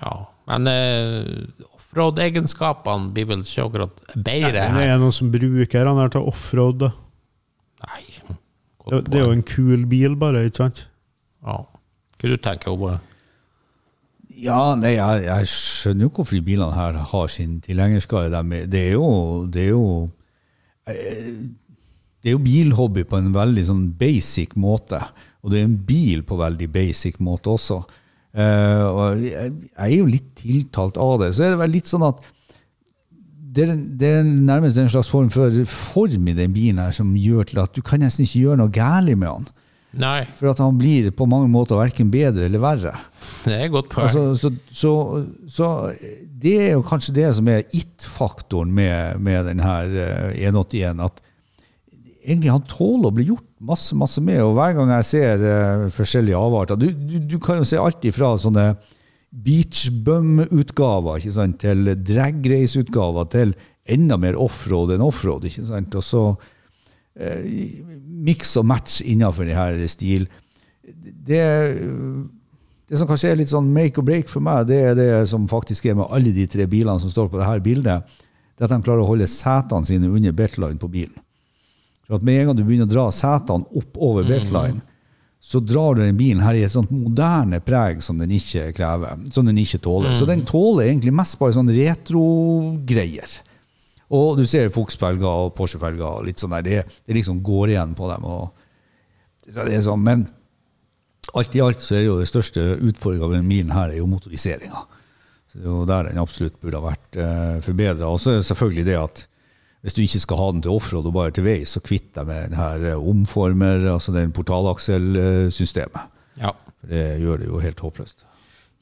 Ja, men uh, offroad-egenskapene blir vel ikke akkurat bedre Det her. er noen som bruker den her til offroad. da. Nei. Det, det er jo en kul bil, bare, ikke sant? Ja. Hva du tenker Obo? Ja, nei, jeg, jeg skjønner jo hvorfor de bilene her har sin tilhengerskare. Er- Det er jo Det er jo det er jo bilhobby på en veldig sånn basic måte, og det er en bil på veldig basic måte også. Uh, og jeg, jeg er jo litt tiltalt av det. Så er det vel litt sånn at det det er nærmest en slags form for form i den bilen her som gjør til at du kan nesten ikke gjøre noe galt med han. Nei, For at han blir på mange måter verken bedre eller verre. det er et godt poeng. Altså, så, så, så det er jo kanskje det som er it-faktoren med, med denne eh, 181. At egentlig han tåler å bli gjort masse masse med. Og hver gang jeg ser uh, forskjellige avarter du, du, du kan jo se alt ifra sånne beach bum-utgaver ikke sant, til drag race-utgaver til enda mer offroad enn offroad. ikke sant, Og så uh, miks og match innenfor denne stil. Det, det som kanskje er litt sånn make or break for meg, det er det som faktisk er med alle de tre bilene som står på dette bildet. Det er at de klarer å holde setene sine under beltline på bilen. For at Med en gang du begynner å dra setene opp over beltline, så drar du den bilen her i et sånt moderne preg som den ikke krever, som den ikke tåler. Så den tåler egentlig mest bare sånn retro-greier. Og du ser Fuchs-felger og Porsche-felger og litt sånn der. Det, det liksom går igjen på dem. Sånn, men alt i alt så er jo det største utfordringa med denne bilen her er jo motoriseringa. Det er jo der den absolutt burde ha vært eh, forbedra. Og så er det selvfølgelig det at hvis du ikke skal ha den til offroad og bare til vei, så kvitt deg med den her eh, omformer, altså den portalakselsystemet. Ja. For det gjør det jo helt håpløst.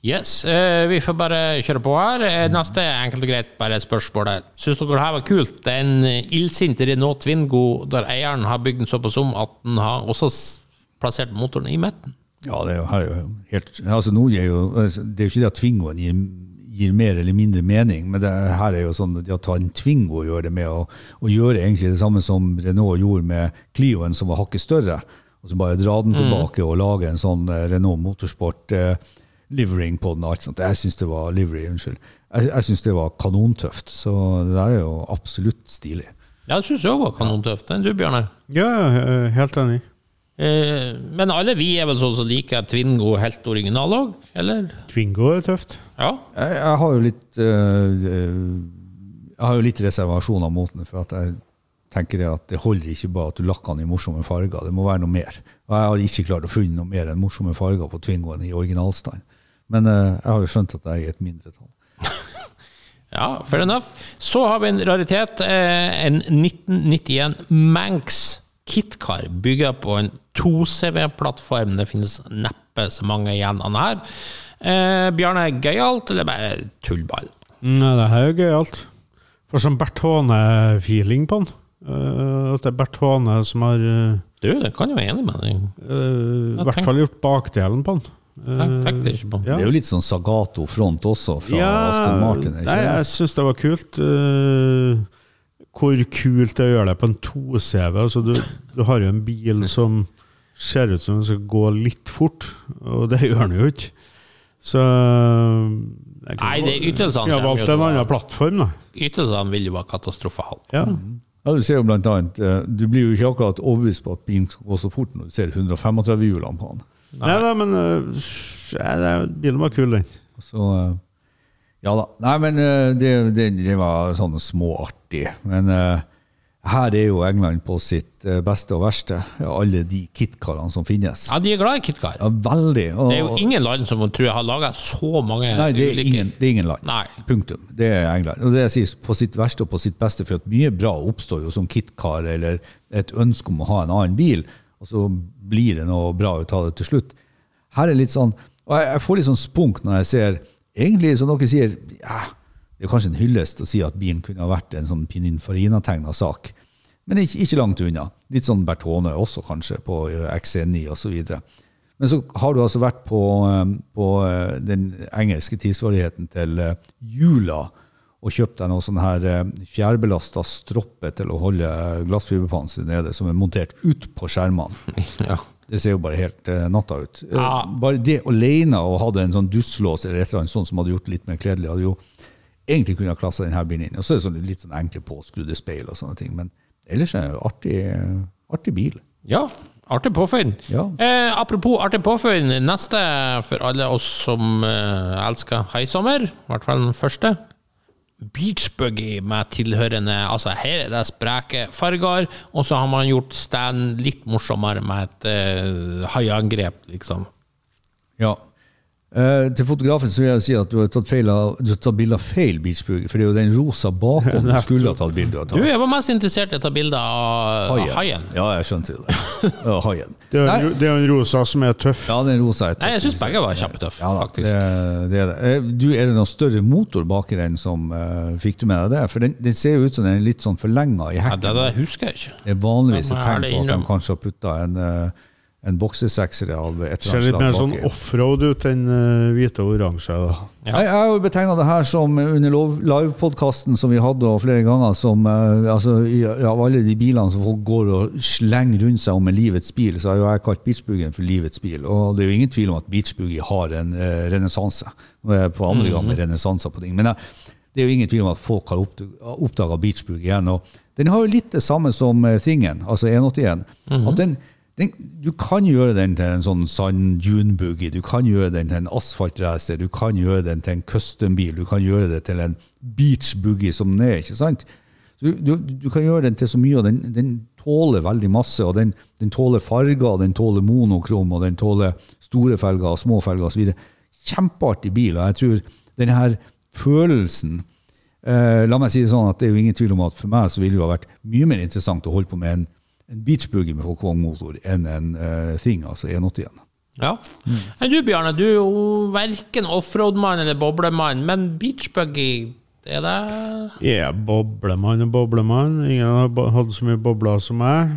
Yes, eh, vi får bare kjøre på her. Eh, Neste er enkelt og greit bare spørsmålet. Syns dere det her var kult? Det er en illsint Renault Twingo der eieren har bygd den såpass om at den har også plassert motoren i midten. Ja, det er jo, her er jo helt altså gir jo, altså, Det er jo ikke det at Twingoen gir, gir mer eller mindre mening, men det her er jo sånn at en Twingo å gjøre det med å, å gjøre egentlig det samme som Renault gjorde med Clioen, som var hakket større, og så bare dra den tilbake og lage en sånn eh, Renault Motorsport eh, livering på den. og alt sånt. Jeg syns det var livery, unnskyld. Jeg, jeg synes det var kanontøft. Så det der er jo absolutt stilig. Ja, det syns jeg òg var kanontøft. Den du, Bjørne? Ja, helt enig. Eh, Men alle vi er vel sånn som liker Twingo helt original òg, eller? Twingo er tøft. Ja. Jeg, jeg har jo litt eh, eh, Jeg har jo litt reservasjoner mot den, for at jeg tenker det at det holder ikke bare at du lakker den i morsomme farger. Det må være noe mer. Og jeg har ikke klart å finne noe mer enn morsomme farger på Twingoen i originalstand. Men jeg har jo skjønt at jeg er i et mindretall. Ja, fair enough. Så har vi en raritet. eh, En 1991 Manx KitKar bygger på en 2CV-plattform. Det finnes neppe så mange igjen av den her. Eh, Bjarne, gøyalt eller bare tullball? Nei, det her er gøyalt. Får sånn Bert Håne-feeling på den. Uh, at det er Bert Håne som har uh, Du, det kan jo være enig med deg eh, Ja, i hvert fall gjort bakdelen på den. Jeg tenkte ikke på Ja. Det er jo litt sånn Sagato-front også, fra Aston Martin. Ikke? nei, jeg det? syns det var kult. Eh, hvor kult det er å gjøre det på en 2CV. Altså, du, du har jo en bil som ser ut som den skal gå litt fort, og det gjør den jo ikke. Så jeg Nei, det er ytelsene Vi har valgt en annen plattform, da. Ytelsene vil jo være katastrofale. Ja. Ja, du ser jo blant annet, eh, du blir jo ikke akkurat overbevist på at bilen skal gå så fort når du ser 135-hjulene på den. Nei da, men uh, ja, bilen var kul, den. Så eh, ja da. Nei, men eh, det, det, det var sånn småartig. Men uh, her er jo England på sitt eh, beste og verste. Alle de kitkarene som finnes. Ja, de er glad i KitKar. Ja, veldig. Og, Det er jo ingen land som tror jeg har laga så mange Nei, det er, ulike ingen, det er ingen land. Nei. Punktum. Det er England. Og det jeg sier på sitt verste og på sitt beste, for at mye bra oppstår jo som kitkar eller et ønske om å ha en annen bil, og så blir det noe bra ut av det til slutt. Her er litt sånn Og jeg, jeg får litt sånn spunk når jeg ser Egentlig, som dere sier, ja, det er kanskje en hyllest å si at bilen kunne ha vært en sånn Pininfarina-tegna sak. Men ikke, ikke langt unna. Litt sånn Bertone også, kanskje, på eh, XC9 osv. Men så har du altså vært på, eh, på eh, den engelske tilsvarigheten til eh, Jula og kjøpt deg noe sånn her fjærbelasta stroppe til å holde glassfiberpanseret nede, som er montert ut på skjermene. Ja. Det ser jo bare helt uh, natta ut. Eh, Ja. Bare det alene å ha en sånn dusslås eller et eller annet sånt som hadde gjort det litt mer kledelig, hadde jo egentlig kunne ha klassa denne bilen inn. Og så er det sånn, litt sånn enkle påskrudde speil og sånne ting. Men ellers er det jo artig, artig bil. Ja, artig påfunn. Ja. Eh, apropos artig påfunn, neste for alle oss som eh, elsker heisommer, i hvert fall den første. Beachbuggy med tilhørende Altså, her er det spreke farger, og så har man gjort stand litt morsommere med et haiangrep, liksom. Ja. Eh, til fotografen så vil jeg si at du har tatt, feil av, du har tatt bilde av feil beachbuggy, for det er jo den rosa bakom du skulle ha tatt bilde av. Du, jeg var mest interessert i å ta bilde av haien. Ja, jeg skjønte det. Ja, haien. Det er, Nei. jo- det er en rosa som er tøff. Ja, den rosa er tøff. Nei, jeg syns begge var kjempetøffe, Ja, da, faktisk. Det, det er det. Eh, Du, er det noen større motor bak i den som eh, Fikk du med deg det? For den, den ser jo ut som den er litt sånn forlenga i Ja, hekken. det, det husker jeg ikke. Det er vanligvis et men tegn på at de kanskje har putta en, eh, en boksesekser av et eller annet slag. Ser litt mer sånn offroad ut enn uh, hvite og oransje. da. Ja. Jeg, har jo betegna det her som under livepodkasten som vi hadde og flere ganger, som uh, altså, i- av alle de bilene som folk går og slenger rundt seg om med livets bil, så har jo jeg kalt Beachbuggen for livets bil. Og det er jo ingen tvil om at Beachbuggy har en uh, renessanse. Nå er jeg på andre gang med renessanser på ting. Men uh, det er jo ingen tvil om at folk har oppdaga Beachbuggy igjen. Og den har jo litt det samme som uh, Thingen, altså 181. At den, den, du kan gjøre den til en sånn sand dune-buggy, du kan gjøre den til en asfaltracer, du kan gjøre den til en custom-bil, du kan gjøre det til en beach-buggy som den er. ikke sant? Du, du, du kan gjøre den til så mye, og den, den tåler veldig masse. og Den, den tåler farger, den tåler monokrom, og den tåler store felger og små felger osv. Kjempeartig bil. og jeg tror denne her følelsen eh, La meg si det sånn at det er jo ingen tvil om at for meg så ville det jo ha vært mye mer interessant å holde på med en, en Beach-boogie med Volkswagen-motor enn en uh, Thing, altså 181. Ja. Men du, Bjarne, du er jo verken offroad-mann eller boblemann, men beachbuggy, det er det Jeg er boblemann og boblemann. Ingen har hatt så mye bobler som meg.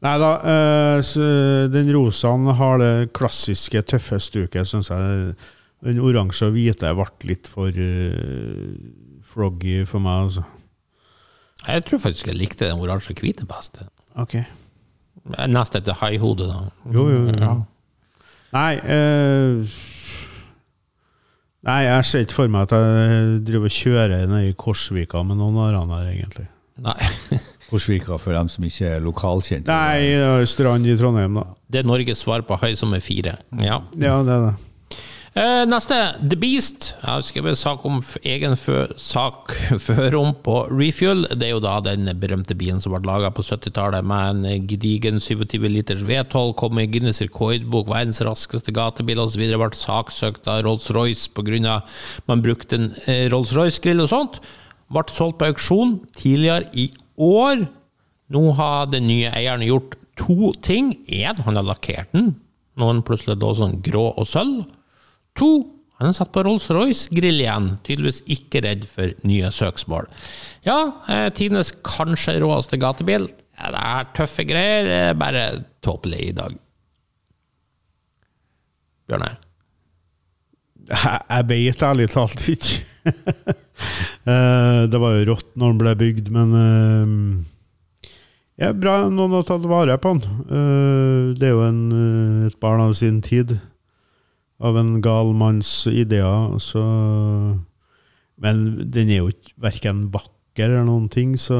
Nei da, eh, den rosaen har det klassiske tøffe stuket, syns jeg. Den oransje og hvite ble litt for eh, froggy for meg, altså. Jeg tror faktisk jeg likte den oransje og hvite best. Ok. Nest etter haihodet, da. Jo, jo, jo. Nei eh, Nei, jeg ser ikke for meg at jeg driver og kjører ned i Korsvika med noen av dem her, egentlig. Nei. Korsvika for dem som ikke er lokalkjente. Nei, strand i Trondheim, da. Det er Norges svar på hai som er fire. Ja. Ja, det er det. Eh, neste, The Beast. Jeg har skrevet sak om egen fø sak før om på Refuel. Det er jo da den berømte bilen som ble laga på 70-tallet med en gedigen 27 liters V12, kom i Guinness rekordbok, verdens raskeste gatebil osv. Ble saksøkt av Rolls-Royce pga. man brukte en eh, Rolls-Royce-grill og sånt. Ble solgt på auksjon tidligere i år. Nå har den nye eieren gjort to ting. Én, han har lakkert den. Nå er den plutselig da sånn grå og sølv. To, han satt på Rolls-Royce-grill igjen. Tydeligvis ikke redd for nye søksmål. Ja, eh, tidenes kanskje råeste gatebil. Ja, det er tøffe greier. Er bare tåpelig i dag. Bjørnar? Jeg, jeg vet ærlig talt ikke. Eh, det var jo rått når den ble bygd, men eh, ja, bra noen har tatt vare på den. Det er jo en, et barn av sin tid. Av en gal manns ideer. Så Men den er jo ikke verken vakker eller noen ting, så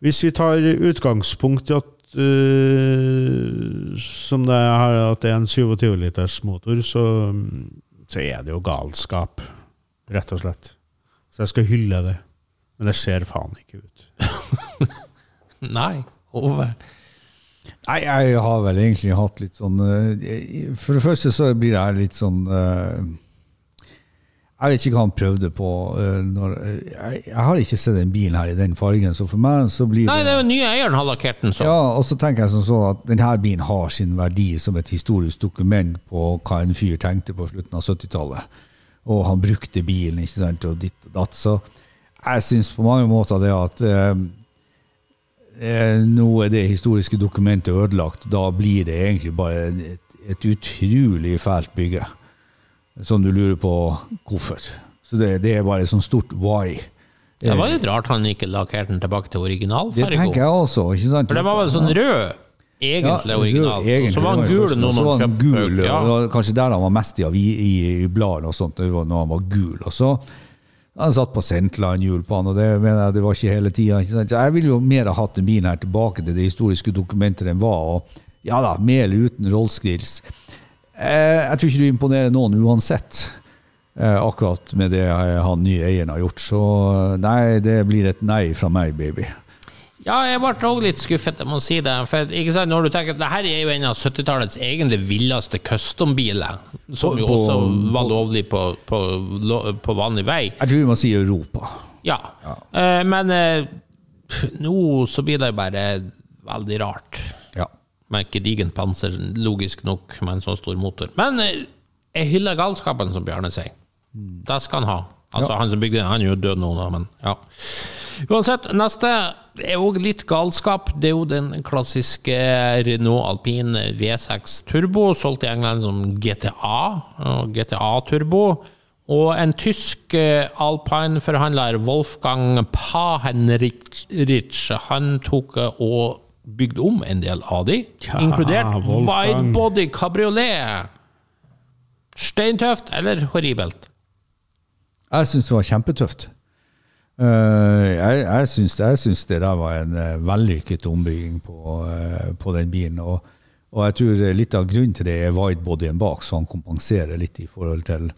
Hvis vi tar utgangspunkt i at uh, som det er, at det er en 27 liters motor, så, så er det jo galskap, rett og slett. Så jeg skal hylle det. Men det ser faen ikke ut. Nei. Ove? Nei, jeg har vel egentlig hatt litt sånn eh, For det første så blir jeg litt sånn eh, Jeg vet ikke hva han prøvde på. eh, Når, jeg, jeg har ikke sett den bilen her i den fargen, så for meg så blir Nei, det det er jo nye eieren har lakkert den sånn. ja, og så tenker jeg som så at denne bilen har sin verdi som et historisk dokument på hva en fyr tenkte på slutten av 70-tallet. Og han brukte bilen, ikke sant, og ditt og datt. Så jeg syns på mange måter det at nå er det historiske dokumentet ødelagt. Da blir det egentlig bare et, et utrolig fælt bygge. Som du lurer på hvorfor. Så det, det er bare et sånt stort why. Det var litt rart han ikke lakkerte den tilbake til Det tenker jeg også. ikke sant? For det var vel sånn rød egentlig Ja, original. så var han gul nå når han kjøpte gul, ja. kanskje der han var mest i, i, i bladene og sånt, når han var gul. Og så han satt på Sentland-hjul på han, og det mener jeg det var ikke hele tida. Jeg ville jo mer ha hatt den bilen her tilbake til det historiske dokumentet den var. og Ja da, med eller uten Rolls Grills. Eh, jeg tror ikke du imponerer noen uansett, eh, akkurat med det eh, han nye eieren har gjort. Så nei, det blir et nei fra meg, baby. Ja, jeg ble også litt skuffet, jeg må si det. For ikke sant, når du tenker at det her er jo en av 70-tallets egentlig villeste custom-biler, som jo også på- var lovlig på, på, på vanlig vei. Jeg tror vi må si Europa. Ja. Eh, men eh, nå så blir det jo bare veldig rart. Ja. Med gedigent panser, logisk nok, med en så stor motor. Men eh, jeg hyller galskapen, som Bjarne sier. Det skal han ha. Altså, Ja. han som bygde den, han er jo død nå, men ja. Uansett, neste er jo litt galskap. Det er jo den klassiske Renault Alpine V6 Turbo, solgt i England som GTA. og GTA Turbo. Og en tysk eh, alpine-forhandler, Wolfgang Pahenrich, han tok eh, og bygde om en del av de, Ja, inkludert Wolfgang. widebody cabriolet. Steintøft eller horribelt? Jeg syns det var kjempetøft. Eh, jeg jeg jeg syns det der var en uh, vellykket ombygging på, eh, på den bilen. Og, og jeg tror litt av grunnen til det er widebodyen bak, så han kompenserer litt i forhold til,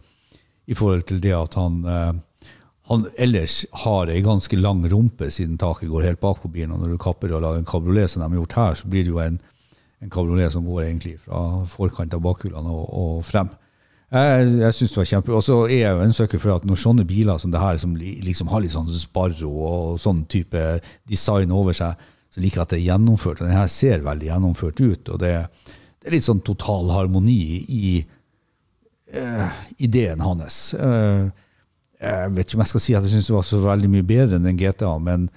i forhold til det at han, eh, han ellers har ei ganske lang rumpe siden taket går helt bak på bilen. Og når du kapper og lager en kabriolet som de har gjort her, så blir det jo en, en kabriolet som går egentlig fra forkant av bakhjulene og, og frem. Jeg, jeg synes det var kjempe... Og så er jeg jo en søker for at når sånne biler som det her, som liksom har litt sånn Sparro og sånn type design over seg, så liker jeg at det er gjennomført. Og den her ser veldig gjennomført ut. Og det, det er litt sånn total harmoni i uh, ideen hans. Uh, jeg vet ikke om jeg skal si at jeg syns det var så veldig mye bedre enn den GTA, men,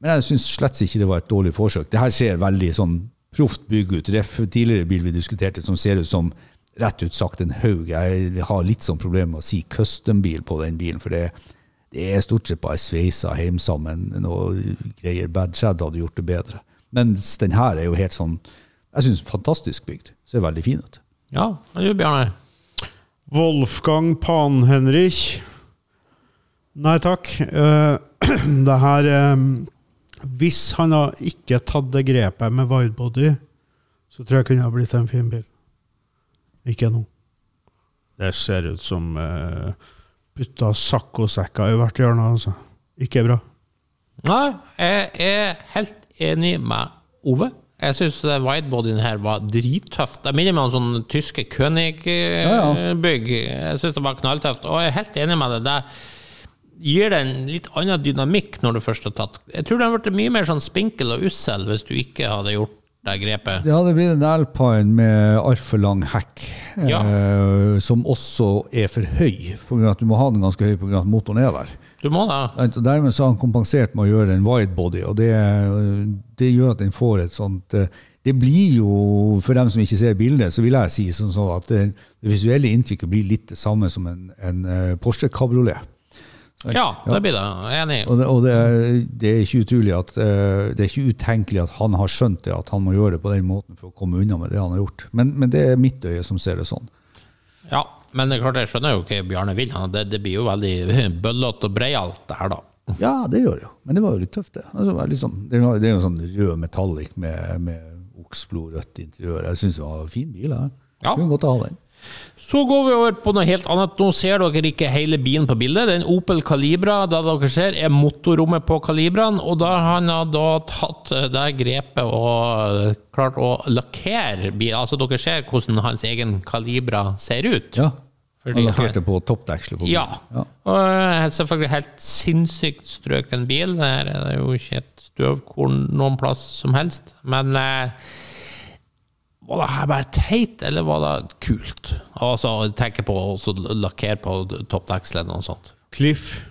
men jeg syns slett ikke det var et dårlig forsøk. Det her ser veldig sånn proft bygg ut. Ref tidligere bil vi diskuterte, som ser ut som rett ut sagt en haug. Jeg har litt sånn problem med å si custom-bil på den bilen, for det, det er stort sett bare sveisa hjemme sammen. Noe greier. Bad Chad hadde gjort det bedre. Mens den her er jo helt sånn Jeg syns fantastisk bygd. Ser veldig fin ut. Ja, det gjør Bjarne. Wolfgang Pan-Henrich. Nei takk. Eh, det her eh, Hvis han hadde ikke tatt det grepet med widebody, så tror jeg kunne ha blitt en fin bil. Ikke nå. Det ser ut som uh, putta saccosekker i hvert hjørne, altså. Ikke bra. Nei, jeg er helt enig med Ove. Jeg syns widebodyen her var drittøft. Det minner meg om sånn tyske König-bygg. Jeg syns det var knalltøft. Og jeg er helt enig med det. Det gir det en litt annen dynamikk når du først har tatt Jeg tror den ble mye mer sånn spinkel og ussel hvis du ikke hadde gjort det grepet. Det hadde blitt en Alpine med altfor lang hekk, Ja. eh, som også er for høy. På grunn av at du må ha den ganske høy pga. at motoren er der. Du må da. Dermed så har han kompensert med å gjøre en widebody, og det, det gjør at den får et sånt eh, Det blir jo, for dem som ikke ser bildet, så vil jeg si sånn sånn at det, det visuelle inntrykket blir litt det samme som en, en eh, Porsche Cabriolet. Ja, det blir det. Jeg er enig. Og, det, og det, det er ikke utrolig at eh, det er ikke utenkelig at han har skjønt det, at han må gjøre det på den måten for å komme unna med det han har gjort. Men, men det er mitt øye som ser det sånn. Ja, men det er klart jeg skjønner jo hva Bjarne vil. Han- Det, det blir jo veldig bøllete og breialt, det her, da. Ja, det gjør det jo. Men det var jo litt tøft, det. Altså, sånn, det er jo- er sånn rød metallic med, med oksblodrødt interiør. Jeg syns det var en fin bil. Jeg. Ja. Kunne godt ha den. Så går vi over på noe helt annet. Nå ser dere ikke hele bilen på bildet. Det er en Opel Calibra. Det dere ser, er motorrommet på Calibraen. Og da har han da tatt det grepet og klart å lakkere bilen. Altså, dere ser hvordan hans egen Calibra ser ut. Ja. Fordi Han lakkerte på toppdekselet på bilen. Ja. Ja. Og eh, selvfølgelig helt sinnssykt strøken bil. Her er det jo ikke et støvkorn noen plass som helst. Men eh, var det her bare teit, eller var det kult? Altså, tenke på å lakkere på toppdekselen og sånt. Cliff,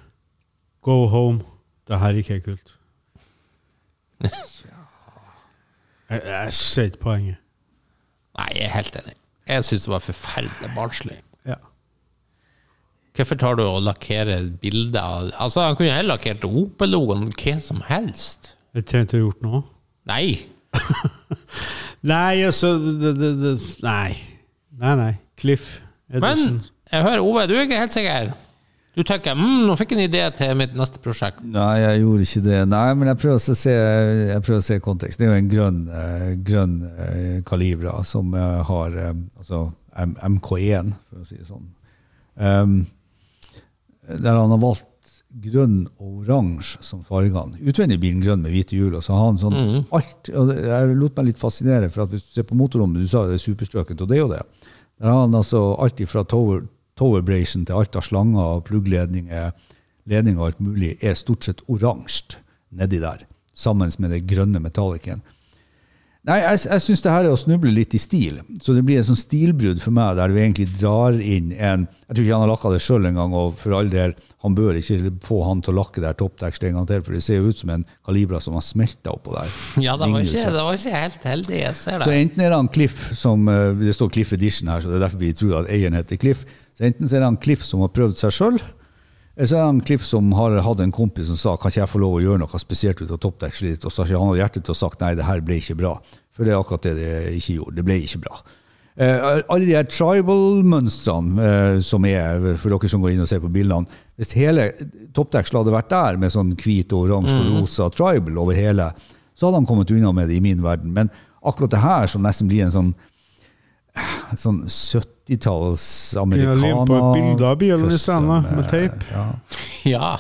go home. Det her ikke er kult. Jeg, jeg ser ikke poenget. Nei, jeg er helt enig. Jeg syns det var forferdelig barnslig. Ja. Hvorfor tar du og lakkerer bilder av Altså, Han kunne heller lakkert Opel-logoen hva som helst. Jeg trengte å gjort noe. Nei. Nei, altså det, det, det, Nei. Nei, nei. Cliff Edison. Men jeg hører Ove, du er ikke helt sikker. Du tenker mm, nå fikk jeg en idé til mitt neste prosjekt. Nei, jeg gjorde ikke det. Nei, men jeg prøver å se, jeg prøver å se kontekst. Det er jo en grønn, eh, grønn eh, kalibra som eh, har altså MK1, for å si det sånn. Um, der han har valgt grønn og oransje som fargene. Utvendig bilen grønn med hvite hjul. Og så har han sånn alt, og Jeg lot meg litt fascinere, for at hvis du ser på motorrommet, du sa det er superstrøkent, og det er jo det. Der har han altså alt fra tower, towerbration til alt av slanger og pluggledninger, ledninger og alt mulig, er stort sett oransje nedi der, sammen med det grønne metallicen. Nei, jeg, jeg syns det her er å snuble litt i stil. Så det blir en sånn stilbrudd for meg, der du egentlig drar inn en Jeg tror ikke han har lakka det sjøl engang, og for all del, han bør ikke få han til å lakke der topptekst en gang til, for det ser jo ut som en kalibra som har smelta oppå der. Ja, det var, ikke, det var ikke helt heldig, jeg ser det. Så enten er det han Cliff som eh, Det står Cliff Edition her, så det er derfor vi tror at eieren heter Cliff. Så enten er det han Cliff som har prøvd seg sjøl, så er det Cliff som har hatt en kompis som sa kan ikke jeg få lov å gjøre noe spesielt ut av toppdekselet ditt, og så har ikke han hatt hjerte til å sagt nei, det her ble ikke bra. For det er akkurat det det ikke gjorde. Det ble ikke bra. Eh, alle de her tribal-mønstrene eh, som er, for dere som går inn og ser på bildene Hvis hele toppdekselet hadde vært der med sånn hvit og oransje og rosa tribal over hele, så hadde han kommet unna med det i min verden. Men akkurat det her, som nesten blir en sånn Sånn 70-talls Kunne jeg limt på et bilde av bilen i stedet, med eh, teip? Ja.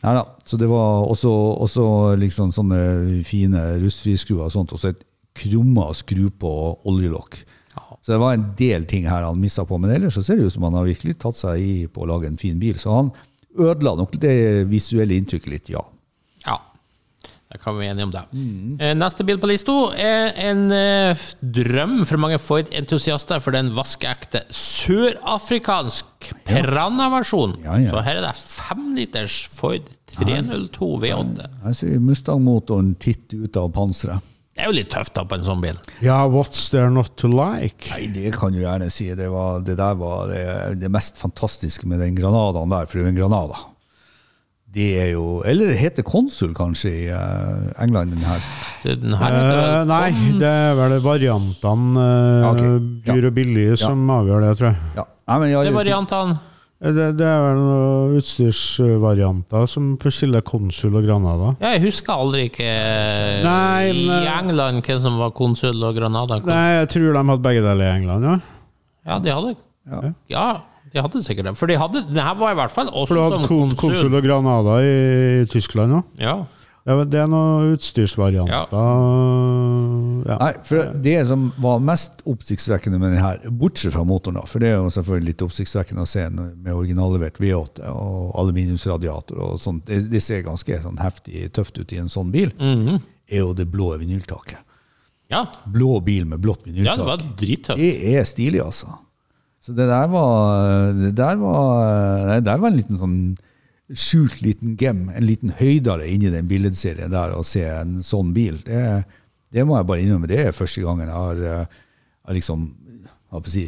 Nei da. Så det var også, også liksom sånne fine rustfriskruer og sånt, og så et krumma skru på oljelokk. Så det var en del ting her han missa på, men ellers så ser det ut som han har virkelig tatt seg i på å lage en fin bil. Så han ødela nok det visuelle inntrykket litt, ja. ja. Da kan vi være enige om det. Mm. Neste bil på lista er en eh, drøm for mange Ford-entusiaster for den vaskeekte sørafrikansk Piranha-versjon. Ja, ja. Så her er det femliters Ford 302 V8. Jeg ser Mustang-motoren titt ut av panseret. Det er jo litt tøft da på en sånn bil. Ja, what's there not to like? Nei, det kan du gjerne si. Det, var, det der var det, det mest fantastiske med den Granadaen der, for det er jo en Granada. Det er jo Eller heter konsul, kanskje, i eh, England, den her. Den her heter Eh, nei, det er vel variantene eh, okay. dyr og billig som avgjør det, tror jeg. Ja. Nei, men i Det er variantene. Eh, Det, det er vel noen utstyrsvarianter som skiller konsul og Granada. Ja, jeg husker aldri ikke nei, men, i England hvem som var konsul og Granada. Nei, jeg tror de hadde begge deler i England, ja. Ja, de hadde Ja. Ja, de hadde sikkert det. For de hadde, det her var i hvert fall også For du hadde kon- konsul konsul. og Granada i Tyskland òg. Ja. Det, er- det er noen utstyrsvarianter. Ja. Nei, for Det som var mest oppsiktsvekkende med den her, bortsett fra motoren, da, for det er jo selvfølgelig litt oppsiktsvekkende å se med originallevert V8 og aluminiumsradiator og sånt, det, det ser ganske sånn heftig tøft ut i en sånn bil, er jo det blå vinyltaket. ja. Blå bil med blått Ja, det var drittøft. Det er stilig, altså. Så det der var Det der var, det der var en liten sånn skjult liten gem, en liten høydare inni den billedserien der, å se en sånn bil. Det, det må jeg bare innrømme. Det er første gangen jeg har, eh, har liksom jeg si,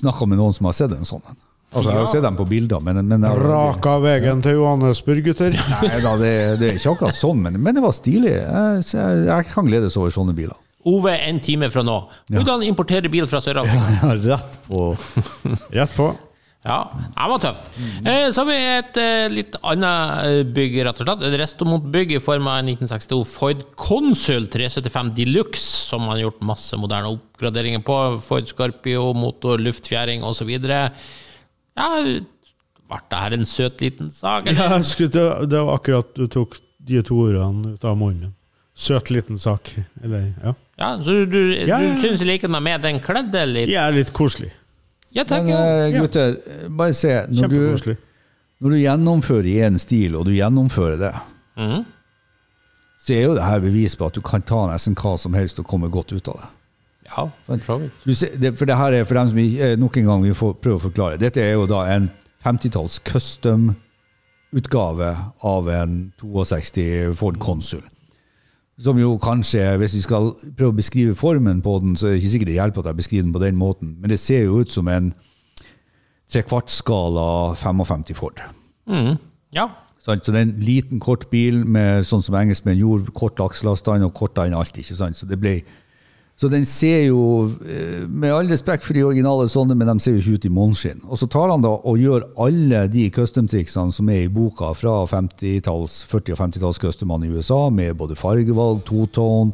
snakka med noen som har sett en sånn en. Altså, jeg har sett dem på bilder, men, men jeg, Raka veien til Johannesburg, gutter. Nei da, det, det er ikke akkurat sånn, men, men det var stilig. Jeg, jeg, jeg kan gledes over sånne biler. Ove, en time fra nå. Hvordan importere bil fra Sør-Afrika? Rett på Rett på. Ja, det var tøft. Eh, så har vi et eh, litt annet bygg, rett og slett. Et Restomont-bygg i form av en 1962 Ford Consul 375 Deluxe, som man har gjort masse moderne oppgraderinger på. Ford Scorpio, motor, luftfjæring osv. Ja, ble det her en søt liten sak? Eller? Ja, det var akkurat du tok de to ordene ut av munnen. Søt liten sak. Eller, ja. Ja, så du, du, Ja, ja, ja. du syns i likhet med meg den kledde litt? Er litt koselig. Ja, Men takk. Ja. eh, gutter, bare se. Når du, når du gjennomfører i en stil, og du gjennomfører det, mm. så er jo det her bevis på at du kan ta nesten hva som helst og komme godt ut av det. ja, for så vidt. Det for det her er for dem som vi, eh, nok en gang vi får prøve å forklare. Dette er jo da en 50-talls custom-utgave av en 62 Ford Consul. Som jo kanskje, hvis vi skal prøve å beskrive formen på den, så er det ikke sikkert det hjelper at jeg beskriver den på den måten, men det ser jo ut som en trekvartsskala 55 Ford. Mm. Ja. Så det er en liten, kort bil med sånn som engelskmenn gjorde, kort akselavstand og kortere enn alt. ikke sant? Så det ble... Så den ser jo, eh, med all respekt for de originale sånne, men de ser jo ikke ut i måneskinn. Og så tar han da og gjør alle de custom-triksene som er i boka fra 50-talls, 40- og 50-talls customene i USA, med både fargevalg, totone,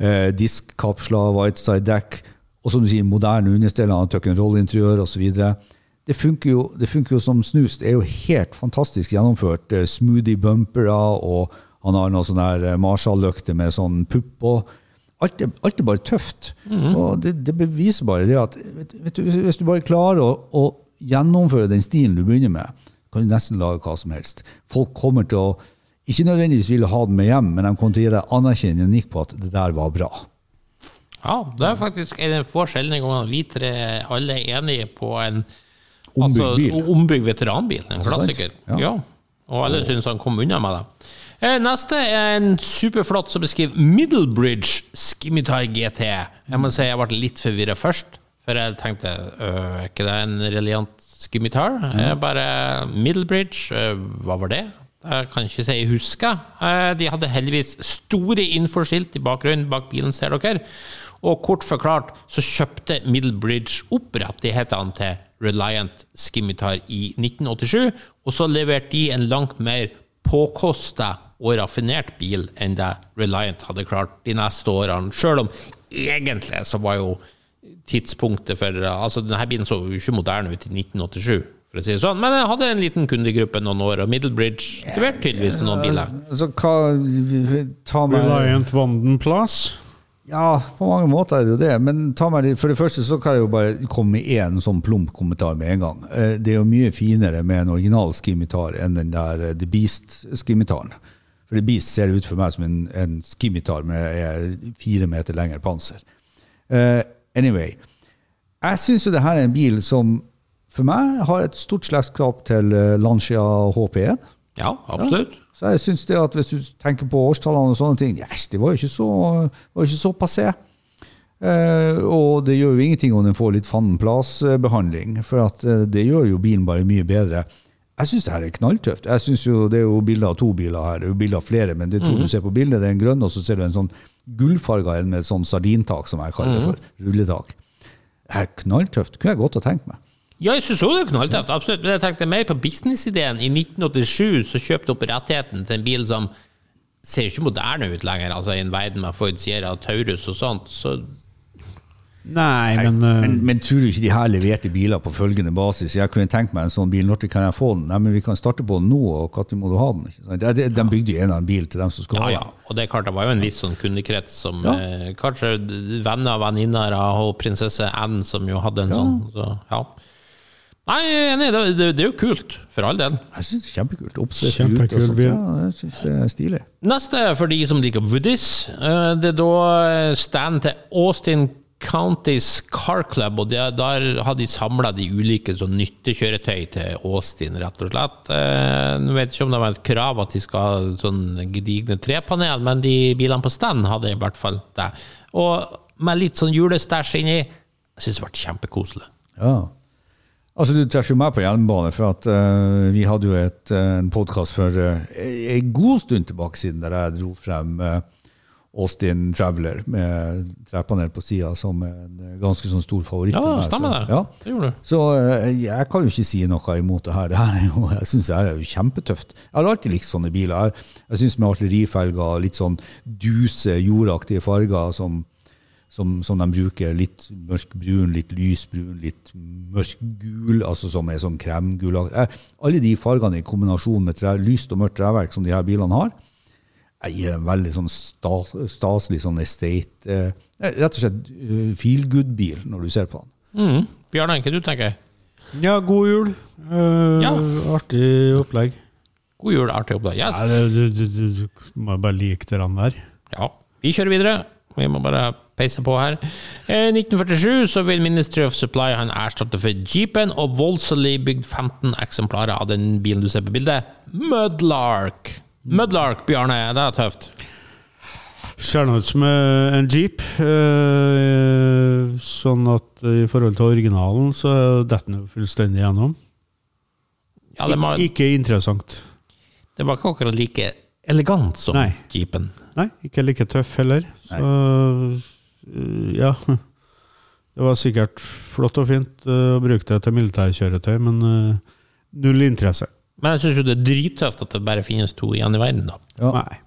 eh, diskkapsler, whiteside deck, og som du sier, moderne understeller, tuck and roll-interiør osv. Det funker, jo, det funker jo som snus. Det er jo helt fantastisk gjennomført. Eh, Smoothie bumpere, og han har noe sånn her eh, Marshall-lykte med sånn pupp på. Alt er, alt er bare tøft. Og det, det beviser bare det at vet, vet du, hvis du bare klarer å, å gjennomføre den stilen du begynner med, kan du nesten lage hva som helst. Folk kommer til å ikke nødvendigvis ville ha den med hjem, men de kommer til å gi deg anerkjennende nikk på at det der var bra. Ja, det er faktisk en få sjeldne ganger vi tre alle er enige på en Ombygd altså, ombygd veteranbil. En klassiker. Ja. Ja. Og alle syns han kom unna med det. Eh, Neste er en superflott som beskriver Middlebridge Skimitar GT. Jeg må si jeg ble litt forvirra først, for jeg tenkte øh, er ikke det en reliant skimitar? Mm. Bare Middlebridge, øh, hva var det? Jeg kan ikke si jeg husker. Eh, De hadde heldigvis store infoskilt i bakgrunnen bak bilen, ser dere. Og kort forklart så kjøpte Middlebridge opp rettighetene til Reliant Skimitar i 1987, og så leverte de en langt mer påkosta og raffinert bil enn det Reliant hadde klart de neste årene, sjøl om egentlig så var jo tidspunktet for Altså, denne bilen så jo ikke moderne ut i 1987, for å si det sånn, men jeg hadde en liten kundegruppe noen år, og Middlebridge leverte tydeligvis noen biler. Så hva ta meg, Reliant Vanden Plass. Ja, på mange måter er det jo det. Men ta meg, for det første så kan jeg jo bare komme med én sånn plump kommentar med en gang. Eh, Det er jo mye finere med en original skimitar enn den der eh, The Beast-skimitaren. For det Beast ser ut for meg som en, en skimitar med fire meter lengre panser. Uh, anyway. Jeg syns jo det her er en bil som for meg har et stort slektskap til eh, Lancia HP1. Ja, absolutt. Så jeg synes det at hvis du tenker på årstallene og sånne ting, yes, det var jo ikke så, var ikke så passé. Eh, og det gjør jo ingenting om den får litt fanden for at eh, det gjør jo bilen bare mye bedre. Jeg syns det her er knalltøft. Jeg synes jo Det er jo bilder av to biler her, det er jo bilder av flere, men det to du ser på bildet. Det er en grønn, og så ser du en sånn gullfarga en med sånn sardintak, som jeg kaller det for. Rulletak. Det er knalltøft. Kunne jeg godt ha tenkt meg. Ja, jeg synes også det er knalltøft, absolutt. Men jeg tenkte mer på businessideen. I 1987 så kjøpte opp rettigheten til en bil som ser jo ikke moderne ut lenger, altså i en verden med Ford Sierra Taurus og sånt. Så Nei, men, eh, Men, men tror du ikke de her leverte biler på følgende basis? Jeg kunne tenkt meg en sånn bil, når kan jeg få den? Nei, men vi kan starte på den nå, og når må du ha den? Ikke sant? De, de bygde jo en av en bil til dem som skulle ja, ha ja. den. Og det er klart det var jo en viss sånn kundekrets som Ja. eh, Kanskje venner og venninner av prinsesse Anne som jo hadde en sånn. Så, ja. Nei, er det, det, det er jo kult, for all del. Jeg syns det er kjempekult. Oppsett Kjempekul ut bil. Ja, jeg synes det er stilig. Neste er for de som liker Woodies. Eh, Det er da stand til Austin Counties Car Club, og der, der har de samla de ulike sånn nyttekjøretøy til Austin, rett og slett. Eh, Nå vet jeg ikke om det var et krav at de skal ha sånn gedigne trepanel, men de bilene på stand hadde i hvert fall det. Og med litt sånn julestæsj inni. Jeg syns det ble kjempekoselig. Ja. Altså, Du treffer jo meg på jernbane, for at uh, vi hadde jo et, uh, en podkast for uh, en god stund tilbake siden der jeg dro frem eh, Austin Traveler med trepanel på sida som en ganske sånn stor favoritt. Ja, stemmer så- det. Ja. Det gjorde du. Så eh, jeg kan jo ikke si noe imot det her. Det her er jo, jeg syns det her er jo kjempetøft. Jeg har alltid likt sånne biler. Jeg, jeg syns med artillerifelger, litt sånn duse, jordaktige farger som, som, som de bruker, litt mørkbrun, litt lysbrun, litt mørkgul, altså som er sånn kremgul. Eh, Alle de fargene i kombinasjon med tre, lyst og mørkt treverk som de her bilene har, gir en veldig sånn stas, staselig sånn estate eh, Rett og slett uh, feel good-bil når du ser på den. Mm. Bjørn Enke, du tenker ja, god jul. Eh, Ja. Artig opplegg. God jul, artig opplegg. Yes. Nei, du, du, du, du må bare like det der. Ja, vi kjører videre. Vi må bare peise på her. I 1947 så vil Ministry of Supply ha en erstatter for Jeepen, og voldsomt bygd 15 eksemplarer av den bilen du ser på bildet. Mudlark. Mudlark, Bjarne, det er tøft. Ser nå ut som eh, en jeep. eh, sånn at i forhold til originalen så detter den fullstendig gjennom. Ja, det, var, Ik ikke interessant. Det var ikke akkurat like elegant som Nei. jeepen. Nei, ikke like tøff heller. Så Nei. ja. Det var sikkert flott og fint å bruke det til militærkjøretøy, men null interesse. Men jeg syns jo det er drittøft at det bare finnes to igjen i verden, da. Ja. Nei.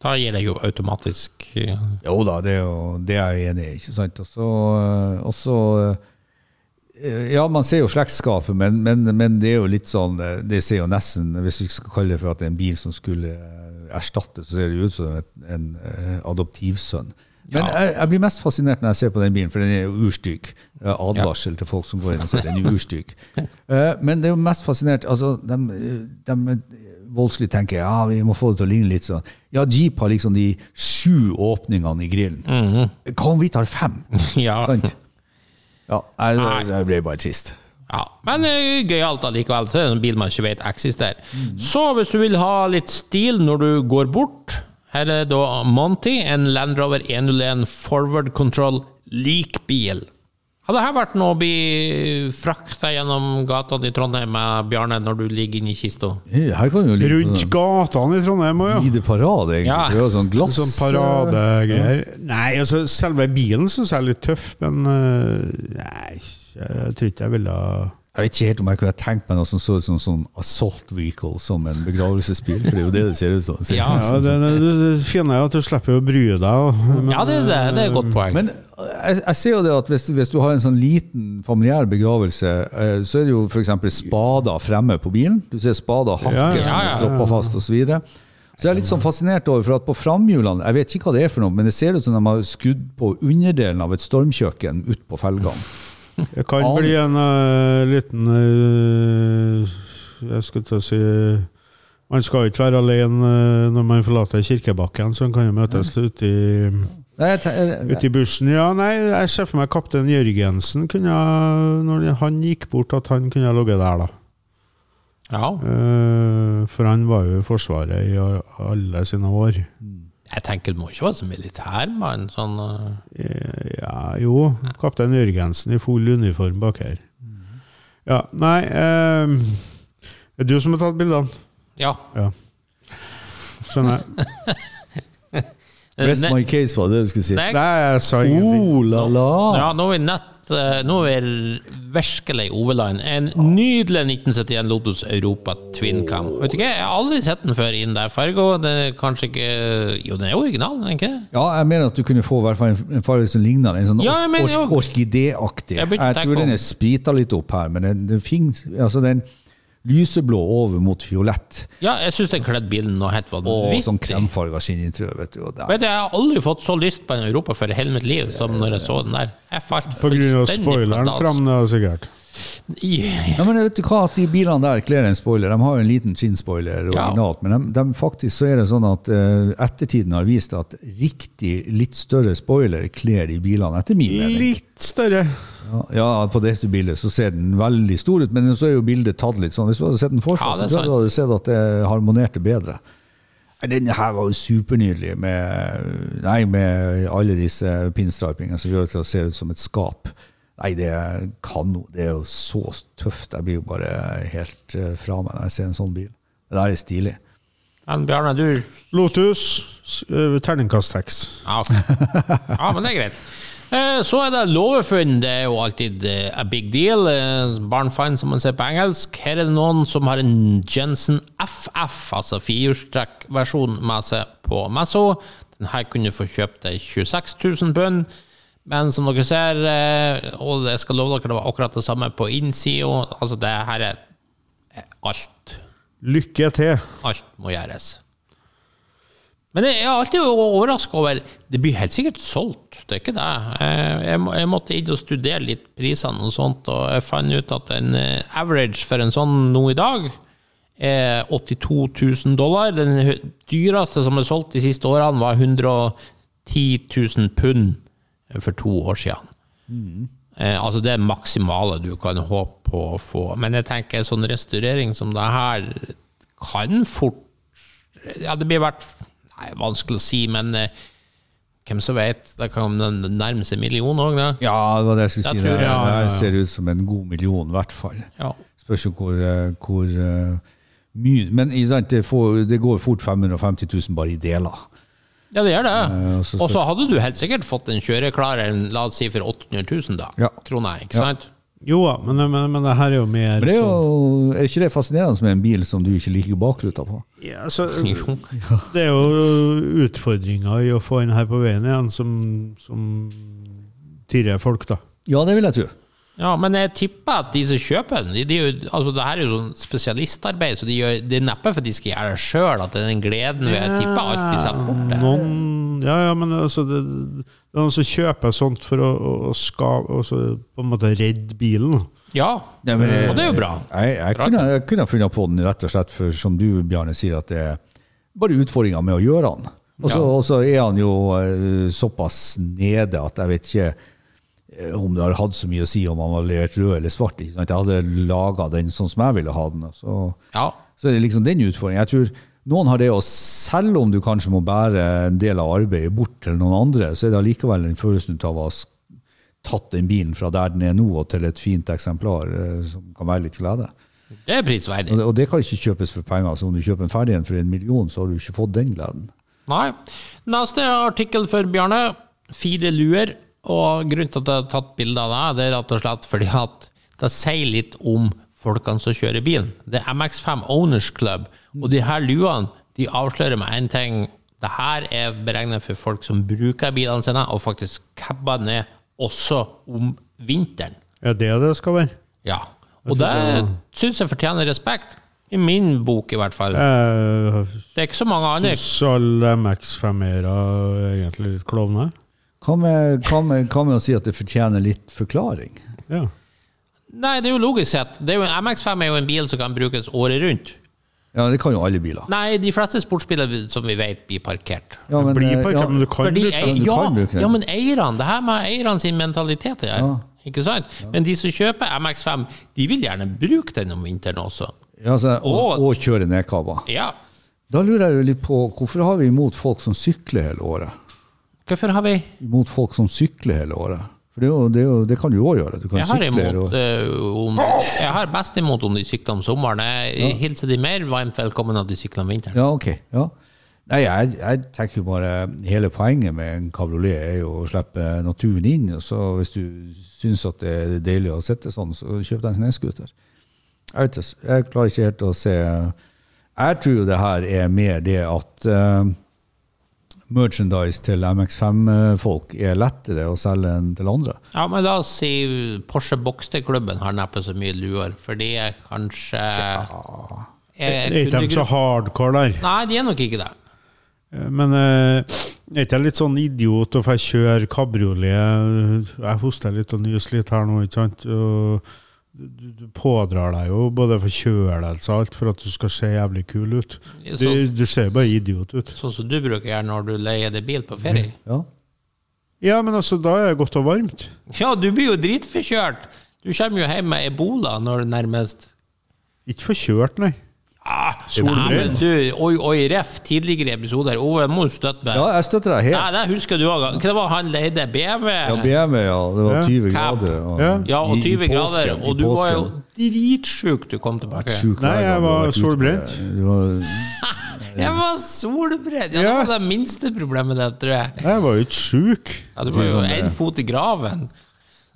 Da gir det jo automatisk eh, Jo da, det er, jo, det er jeg enig i. ikke sant? Og så, eh, eh, Ja, man ser jo slektskapet, men, men, men det er jo litt sånn Det ser jo nesten, hvis vi skal kalle det for at det er en bil som skulle erstatte, så ser det ut som en adoptivsønn. Men Ja. jeg, jeg blir mest fascinert når jeg ser på den bilen, for den er jo urstyk. Advarsel Advarsel til folk som går inn og ser den er urstygg. Eh, Men det er jo mest fascinert altså, de, de voldslig tenker ja, vi må få det til å ligne litt sånn. Ja, Jeep har liksom de sju åpningene i grillen. Hva om vi tar fem? Ja. Sant? Ja, jeg, jeg ble bare trist. Ja, men uh, gøyalt allikevel. Så er det en bil man ikke vet eksisterer. Så hvis du vil ha litt stil når du går bort Her er da Monty, en Land Rover 101 Forward Control lik-bil. Hadde her vært noe å bli frakta gjennom gatene i Trondheim med Bjarne når du ligger inne i kista? Her kan jo ligge Rundt gatene i Trondheim òg, ja. Lide parade, egentlig. Ja. sånn glass Sånn paradegreier. Nei, altså selve bilen syns jeg er litt tøff, men øh, Nei, jeg tror ikke jeg ville ha Jeg vet ikke helt om jeg kunne tenkt meg noe som så ut som sånn assault vehicle som en begravelsesbil, for det er jo det det ser ut som. Ja, Ja, det, det, det fine er at du slipper å bry deg. Men, Ja, det, er det, det er et godt poeng. Men jeg, jeg ser jo det at hvis, hvis du har en sånn liten familiær begravelse, eh, så er det jo f.eks. spader fremme på bilen. Du ser spader hakker hakke Ja, ja, som ja, er stroppa fast osv. Så, videre. så jeg er litt sånn fascinert over, for at på framhjulene Jeg vet ikke hva det er for noe, men det ser ut som de har skudd på underdelen av et stormkjøkken ut på felgene. Det kan bli en uh, liten uh, Jeg skulle til å si Man skal jo ikke være alene uh, når man forlater Kirkebakken, så man kan jo møtes ute i, ute i bussen. Ja, nei, jeg ser for meg kaptein Jørgensen kunne ha- Når han gikk bort, at han kunne ha ligget der, da. Ja, Eh, for han var jo i Forsvaret i alle sine år. Jeg tenker du må ikke være så militærmann. Sånn, uh... Ja, jo. Kaptein Jørgensen i full uniform bak her. Ja, nei eh, Det er du som har tatt bildene? ja. Ja. Skjønner jeg. Rest my case, var det du skulle si. Next. Nei, jeg sa ingenting. Oh la la! Ja, nå er vi nett Nå er vi virkelig overline. En nydelig 1971 Lotus Europa Twin Cam. Vet du ikke, Jeg har aldri sett den før inn der Fargo Det er kanskje ikke Jo, den er original, den ikke? Ja, jeg mener at du kunne få hvert fall en, farge som ligner en sånn Ja, jeg mener or jo- orkidéaktig. Jeg Jeg, tror den er sprita litt opp her, men den, den, fin, altså den lyseblå over mot fiolett. Ja, jeg syns den kledde bilen noe helt Og sånn kremfarga skinninteriør, vet du. Og der. Vet du, Jeg har aldri fått så lyst på en Europa før i hele mitt liv som når jeg så den der. Jeg falt På grunn av spoileren fram, sikkert. Ja, men vet du hva, at De bilene der kler en spoiler. De har jo en liten skinnspoiler Ja. men de, de faktisk så er det sånn at uh, ettertiden har vist at riktig litt større spoiler kler de bilene, etter min mening. Litt større. Ja, ja, på dette bildet så ser den veldig stor ut, men så er jo bildet tatt litt sånn. Hvis du hadde sett den fortsatt, Ja, så hadde du sett at det harmonerte bedre. Denne her var jo supernydelig med, nei, med alle disse pinstripingene som gjør det til å se ut som et skap. Nei, det kanon. Det er jo så tøft. Jeg blir jo bare helt eh, fra meg når jeg ser en sånn bil. Det der er stilig. Men Bjarne, du Lotus, eh, terningkast seks. Ja, okay. ja, men det er greit. Eh, Så er det låvefunn. Det er jo alltid a big deal. Barnfine, som man ser på engelsk. Her er det noen som har en Jensen FF, altså firehjulstrekkversjon, med seg på messa. Den her kunne du få kjøpt til 26 000 pund. Men som dere ser, eh, og jeg skal love dere det var akkurat det samme på innsida. Altså, det her er alt. Lykke til. Alt må gjøres. Men jeg er alltid overraska over Det blir helt sikkert solgt, det er ikke det. Jeg, jeg, må- jeg måtte inn og studere litt prisene og sånt, og jeg fant ut at en eh, average for en sånn nå i dag er 82 000 dollar. Den dyreste som er solgt de siste årene, var 110 000 pund for to år siden. Eh, altså det maksimale du kan håpe på å få. Men jeg tenker sånn restaurering som det her kan fort Ja, det blir vært Nei, vanskelig å si, men eh, hvem som vet? Det kan nærme seg million òg, det. Ja, det var det jeg skulle si. Det, ja, ja, ja. ser ut som en god million, i hvert fall. Ja. Spørs jo hvor, eh, hvor eh, mye. Men sant, det, får, det går fort 550 000 bare i deler. Ja, det gjør det. Eh, og så- hadde du helt sikkert fått en kjøreklar en, la oss si for 800 000 da, Ja. kroner, ikke Ja. sant? Jo da, men, men, men det her er jo mer Men det er, sånn- jo, er ikke det fascinerende med en bil som du ikke liker bakruta på? ja, så, Det er jo utfordringer i å få den her på veien igjen, som, som tirrer folk, da. Ja, det vil jeg tro. Ja, men jeg tipper at de som kjøper den de, de, altså Det her er jo sånn spesialistarbeid, så de gjør, det er neppe for de skal gjøre det sjøl at det er den gleden ved å tippe alt blir satt bort. Noen, ja, ja, men altså det, det er noen som kjøper sånt for å, å, å ska, altså, på en måte redde bilen. Ja, Nei, men og det er jo bra. Jeg, jeg, kunne, jeg kunne ha funnet på den rett og slett for, som du, Bjarne, sier, at det er bare utfordringer med å gjøre den. Og så Ja. er han jo eh, såpass nede at jeg vet ikke om det har hatt så mye å si om han var levert rød eller svart. Ikke sant? Jeg hadde laga den sånn som jeg ville ha den. Så, Ja. så er det liksom den utfordringen. Jeg tror noen har det og selv om du kanskje må bære en del av arbeidet bort til noen andre, så er det allikevel den følelsen av å ha tatt den bilen fra der den er nå, og til et fint eksemplar eh, som kan være litt glede. Det er prisverdig. Og det, og det kan ikke kjøpes for penger. Så om du kjøper en ferdig en for en million, så har du ikke fått den gleden. Nei. Neste artikkel for Bjarne. Fire luer. Og grunnen til at jeg har tatt bilde av det, det er rett og slett fordi at det sier litt om folkene som kjører bilen. Det er MX5 Owners Club, og de her luene de avslører med én ting. Det her er beregnet for folk som bruker bilene sine, og faktisk cabber ned også om vinteren. Er det det skal være? Ja. Og det syns jeg fortjener respekt. I min bok, i hvert fall. Jeg Det er ikke så mange andre syns alle MX5-ere er egentlig litt klovne. Hva med, hva, med, hva med å si at det fortjener litt forklaring? Ja. Nei, det er jo logisk sett. Det er jo, MX5 er jo en bil som kan brukes året rundt. Ja, det kan jo alle biler. Nei, de fleste sportsbiler som vi vet, blir parkert. Ja, men, Blir eh, parkert, ja, men du kan Fordi, bruke den, du ja, kan bruke den. ja, men eierne, det her med eierne sin mentalitet her, Ja. ikke sant? Men de som kjøper MX5, de vil gjerne bruke den om vinteren også. ja, altså, og, Og- og kjøre nedkabber. Ja. Da lurer jeg litt på, hvorfor har vi imot folk som sykler hele året? Hvorfor har vi Imot folk som sykler hele året? For det, er jo, det, er jo, det kan du òg gjøre. Du kan Jeg har, sykle imot, eh, om, jeg har best imot om de sykler om sommeren. Jeg hilser de mer varmt velkommen at de sykler om vinteren. Ja, ok. Ja. Nei, jeg, jeg tenker jo bare Hele poenget med en kabriolet er jo å slippe naturen inn. og så Hvis du syns at det er deilig å sitte sånn, så kjøp deg en snøscooter. Jeg, jeg klarer ikke helt å se Jeg tror jo det her er mer det at eh, merchandise til MX5-folk er lettere å selge enn til andre. Ja, men la oss si Porsche Boxter-klubben har neppe så mye luer, for de er kanskje er Er ikke de så hardcore der? Nei, de er nok ikke det. Men eh, er ikke jeg litt sånn idiot og får kjøre kabriolet? Jeg hoster litt og nyser litt her nå, ikke sant? Og du, du pådrar deg jo både forkjølelse og alt for at du skal se jævlig kul ut. Du, du ser bare idiot ut. Sånn som du bruker gjøre når du leier deg bil på ferie. Ja. Ja, men altså, da er det godt og varmt. Ja, du blir jo dritforkjørt! Du kommer jo hjem med ebola når du nærmest Ikke forkjørt, nei. Ah, Solbrent. nei, men du, Oi, oi, ref, tidligere episoder. Ove, må du støtte meg. ja, jeg støtter deg helt. Nei, det husker du òg. Hva var han leide? BMW? Ja, BMW, ja. Det var 20 Cab. grader. Og, Ja. Ja, og i- i 20 grader, og du var jo dritsjuk du kom tilbake. Sjuk Nei, jeg var solbrent. Jeg var solbrent! Ja. Det var det minste problemet, det, tror jeg. Jeg var jo ikke sjuk. Ja, du var jo Sånn én fot i graven.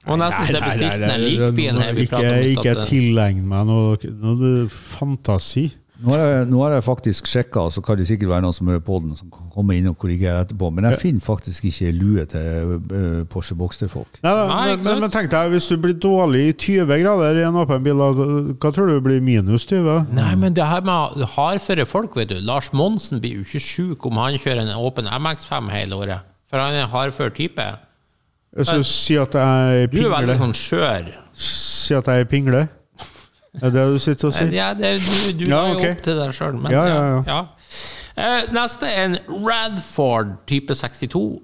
Og nesten så jeg bestilte den likbilen her vi Ikke, ikke stad. tilegn meg noe, noe fantasi. Nå har, jeg, nå har jeg faktisk sjekka, så kan det sikkert være noen som hører på den, som kan komme inn og korrigere etterpå. Men jeg finner faktisk ikke lue til eh, Porsche Boxter-folk. Nei, da, Nei, men, men, men tenk deg, hvis du blir dårlig i 20 grader i en åpen bil, hva tror du blir minus 20? Nei, men det her med hardføre folk, vet du. Lars Monsen blir jo ikke sjuk om han kjører en åpen MX5 hele året. For han er en hardfør type. Så si at jeg er Du er veldig sånn skjør. Si at jeg er pingle. Er det du sitter og sier? Ja, det, du du Ja, er jo opp til deg sjøl, men Ja, ja, ja. Eh, neste er en Radford type 62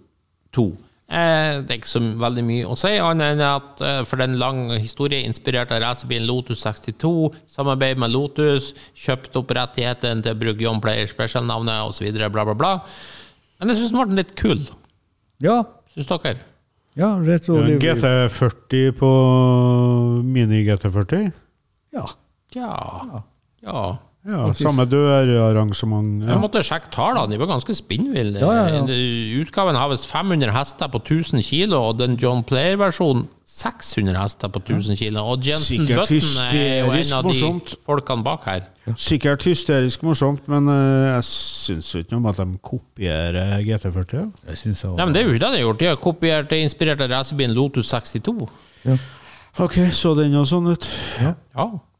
2. Eh, det er ikke så veldig mye å si, annet enn at eh, for den lang historien inspirert av racerbilen Lotus 62, samarbeid med Lotus, kjøpt opp rettigheten til å bruke John Player Special-navnet osv., bla, bla, bla. Men jeg syns den ble litt kul. Ja, Syns dere? ja rett En slett. GT40 på mini-GT40? Ja. Ja. Ja. Ja. Samme dørarrangement. Jeg måtte sjekke tallene, de var ganske spinnville. Ja, ja, ja. Utgaven har visst 500 hester på 1000 kilo, og den John Player-versjonen 600 hester på 1000 kilo. Og Jensen Sikkert Button er jo en av de morsomt. folkene bak her. Sikkert hysterisk morsomt, men eh, jeg syns ikke noe om at de kopierer GT40. Ja. Jeg synes Nei, men det er jo ikke det de har gjort. De har kopiert inspirert av racerbilen Lotus 62. Ok, så den jo sånn ut. Ja.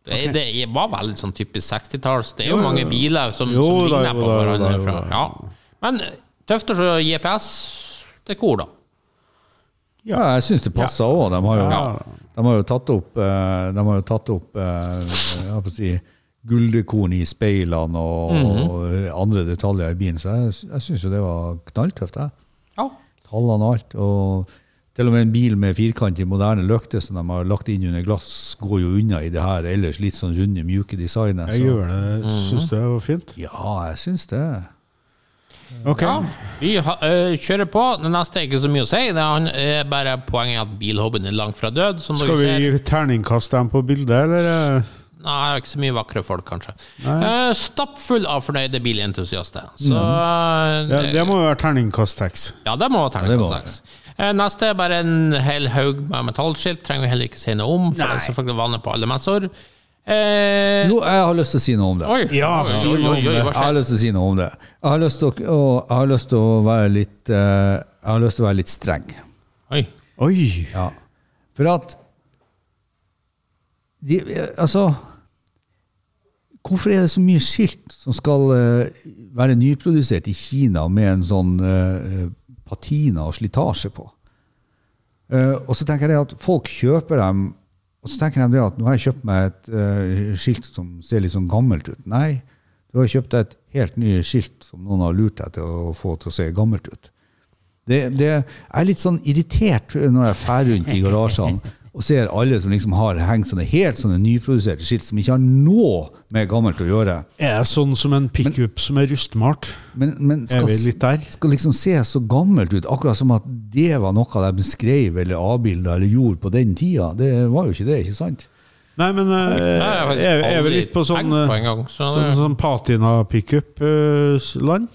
Det, det var veldig sånn typisk 60-talls. Det er jo, mange biler som, Jo som da, ligner jo på hverandre. da, jo fra. Ja. Men tøft å se GPS til kor, da. Ja, jeg syns det passer òg. De, har jo- Ja. de har jo tatt opp, eh, de har jo tatt opp eh, jeg på å si, gulldekoren i speilene og, Mhm. og andre detaljer i bilen, så jeg, jeg syns jo det var knalltøft. Jeg. Ja. Tallene og alt. Og til og med en bil med firkantig, moderne løkter som de har lagt inn under glass, går jo unna i det her ellers litt sånn runde, mjuke designet. Jeg Så. gjør det, syns det var fint. Ja, jeg syns det. Ok. Ja, vi ha, øh, kjører på. Det neste er ikke så mye å si. Det er, han- er bare poenget at bilhobbyen er langt fra død. Som Skal vi gi terningkast dem på bildet, eller? eh? Nei, ikke så mye vakre folk, kanskje. Eh, Stappfull av fornøyde bilentusiaster. Så Ja, øh, det må jo være terningkast seks. Ja, det må være terningkast seks. Eh, Neste er bare en hel haug med metallskilt. Trenger vi heller ikke si noe om, for det er selvfølgelig vanlig på alle messer. Eh, Jo, jeg har lyst til å si noe om det. oi, Ja, si oi, noe om oi. Jeg har lyst til å si noe om det. Jeg har lyst til å, å, jeg har lyst til å være litt eh, Jeg har lyst til å være litt streng. Oi. Oi! Ja. For at de, Altså Hvorfor er det så mye skilt som skal eh, være nyprodusert i Kina med en sånn eh, patina og slitasje på? Uh, og så tenker jeg at folk kjøper dem og så tenker de at nå har jeg kjøpt meg et uh, skilt som ser litt sånn gammelt ut. Nei, du har kjøpt deg et helt nytt skilt som noen har lurt deg til å få til å se gammelt ut. Det, det er litt sånn irritert når jeg drar rundt i garasjene og ser alle som liksom har hengt sånne helt sånne nyproduserte skilt som ikke har noe med gammelt å gjøre. Er sånn som en pickup som er rustmalt? Men, men der? skal liksom se så gammelt ut, akkurat som at det var noe de skrev eller avbilda eller gjorde på den tida. Det var jo ikke det, ikke sant? Nei, men eh, Jeg er, vel litt på sånn, på eh, gang, så sånn, det- sånn patina-pickup-land?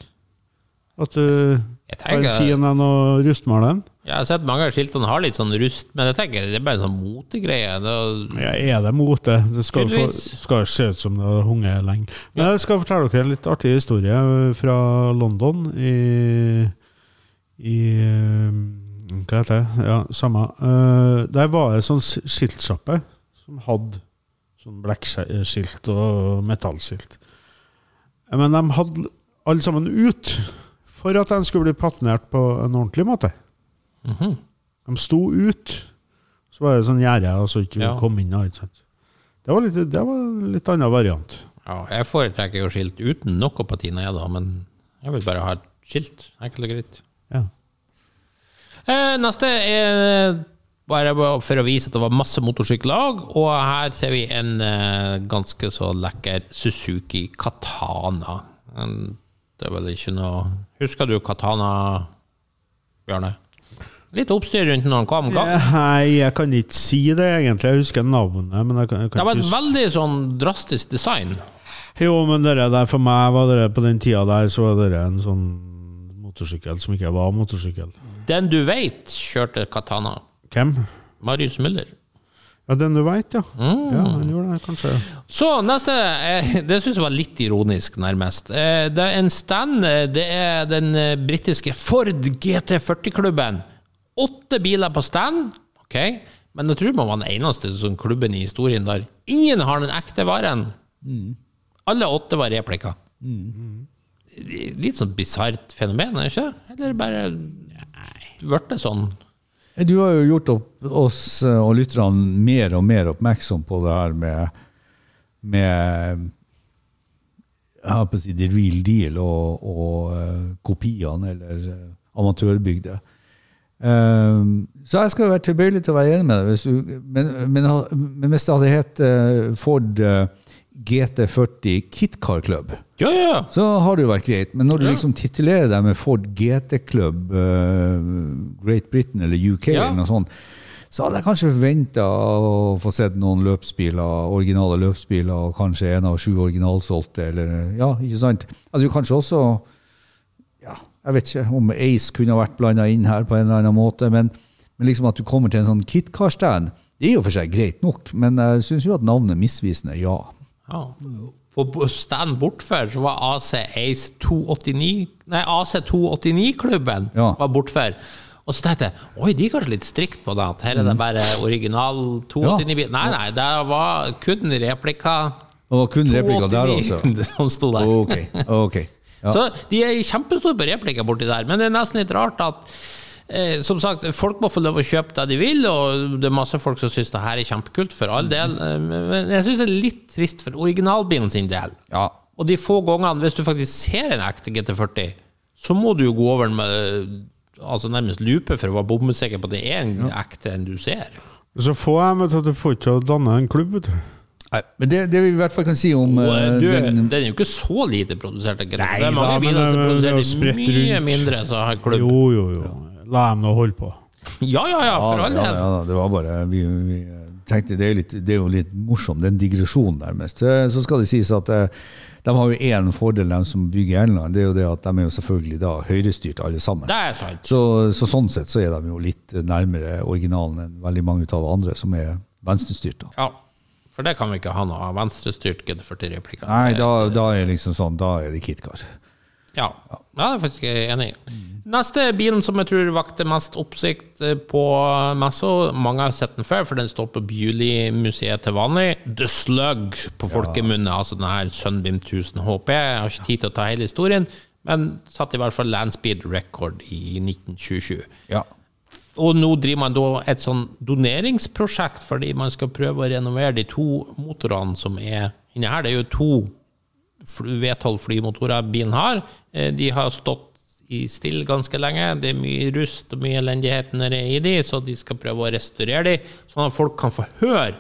At du har en fin en og rustmaler den? Jeg har sett mange av skiltene har litt sånn rust, men jeg tenker det er bare en sånn motegreie. Det- Ja, er det mote? Det skal, jo se ut som det har hunget lenge. Men jeg skal fortelle dere en litt artig historie fra London i, i eh, Hva heter det? Ja, samme. Eh, der var det sånn s- skiltsjappe som hadde sånn blekkskilt og metallskilt. Men de hadde alle sammen ut for at de skulle bli patinert på en ordentlig måte. De sto ut. Så var det sånn gjerde, og så ikke Ja. kom inn. Ikke sant? Det var litt, det var en litt annen variant. Ja, jeg foretrekker jo skilt uten noe patina, jeg da, men jeg vil bare ha et skilt. Enkelt og greit. Ja. Eh, neste er bare for å vise at det var masse motorsykkellag, og her ser vi en eh, ganske så lekker Suzuki Katana. En- Det er vel ikke noe Husker du Katana, Bjarne? Litt oppstyr rundt når han kom. Ga- Nei, jeg kan ikke si det egentlig. Jeg husker navnet, men jeg kan, jeg Det var et veldig sånn drastisk design. Jo, men det der for meg var det på den tida der, så var det en sånn motorsykkel som ikke var motorsykkel. Den du veit kjørte Katana. Hvem? Marius Müller. Ja, den du veit, ja. Mm. Ja, han gjorde det, kanskje. Så neste, eh, det syns jeg var litt ironisk, nærmest. Eh, Det er en stand, eh, det er den britiske Ford GT40-klubben. Åtte biler på stand, ok, men jeg tror man var den eneste sånn klubben i historien der ingen har den ekte varen. Alle åtte var replikker. Litt sånn bisart fenomen, er det ikke? Eller bare Ble det sånn? Du har jo gjort oss eh, og lytterne mer og mer oppmerksom på det her med, med jeg har på å si the real deal og, og eh, kopiene, eller eh, Eh, så jeg skal være tilbøyelig til å være enig med deg. Hvis du, men, men, men hvis det hadde hett uh, Ford uh, GT40 Kitcar Club, Ja, ja, ja. så har det jo vært greit. Men når du liksom titulerer deg med Ford GT Club uh, Great Britain eller UK eller noe sånt, så hadde jeg kanskje forventa å få sett noen løpsbiler, originale løpsbiler, og kanskje en av sju originalsolgte, eller Ja, ikke sant? At du kanskje også Jeg vet ikke om Ace kunne vært blanda inn her på en eller annen måte, men, men liksom at du kommer til en sånn KitKar-stand, det er jo for seg greit nok, men jeg syns jo at navnet er misvisende, ja. Ja. På stand bortfor så var AC Ace 289 Nei, AC 289-klubben Ja. var bortfor. Og så tenkte jeg oi, de er kanskje litt strikt på det. At her er det bare original 289-bil. Nei, nei, det var kun replika det var kun replika der også. 289 som sto der. Ok, ok. Ja. Så de er kjempestore på replikker borti der, men det er nesten litt rart at eh, som sagt, Folk må få lov å kjøpe det de vil, og det er masse folk som syns det her er kjempekult, for all del. eh, Men jeg syns det er litt trist for originalbilen sin del. ja. Og de få gangene, hvis du faktisk ser en ekte GT40, så må du jo gå over den med altså nærmest lupe for å være bombesikker på at det er en ekte en du ser. Så få jeg med til at du får ikke til å danne en klubb, vet du. Nei, men det, det vi i hvert fall kan si om Og eh, du, den den er jo ikke så lite produsert. Ikke? Nei det er mange da, biler som jo produserer mye rundt. mindre så har klubb. Jo, jo, jo. La dem nå holde på. Ja, ja, ja, for Ja, all del. ja, det var bare Vi, vi tenkte det er, litt, det er jo litt morsomt, det er en digresjon nærmest. Eh, Så skal det sies at eh, de har jo én fordel, de som bygger England. Det er jo det at de er jo selvfølgelig da høyrestyrt alle sammen. Det er sant. Så, så sånn sett så er de jo litt nærmere originalen enn veldig mange av andre som er venstrestyrt. da. Ja, for det kan vi ikke ha noe venstrestyrt GT40-replikker. Nei, da, da er liksom sånn, da er det KitKar. Ja, ja det er jeg faktisk enig i. Neste bilen som jeg tror vakte mest oppsikt eh, på messa, mange har sett den før, for den står på Bewley-museet til vanlig. The Slug på folkemunne, altså den her Sunbeam 1000 HP. Jeg har ikke tid til å ta hele historien, men satt i hvert fall landspeed record i 1927. Ja. Og nå driver man da et sånn doneringsprosjekt fordi man skal prøve å renovere de to motorene som er inni her. Det er jo to V12 flymotorer bilen har. Eh, De har stått i stille ganske lenge. Det er mye rust og mye elendighet nede i de, så de skal prøve å restaurere de, sånn at folk kan få høre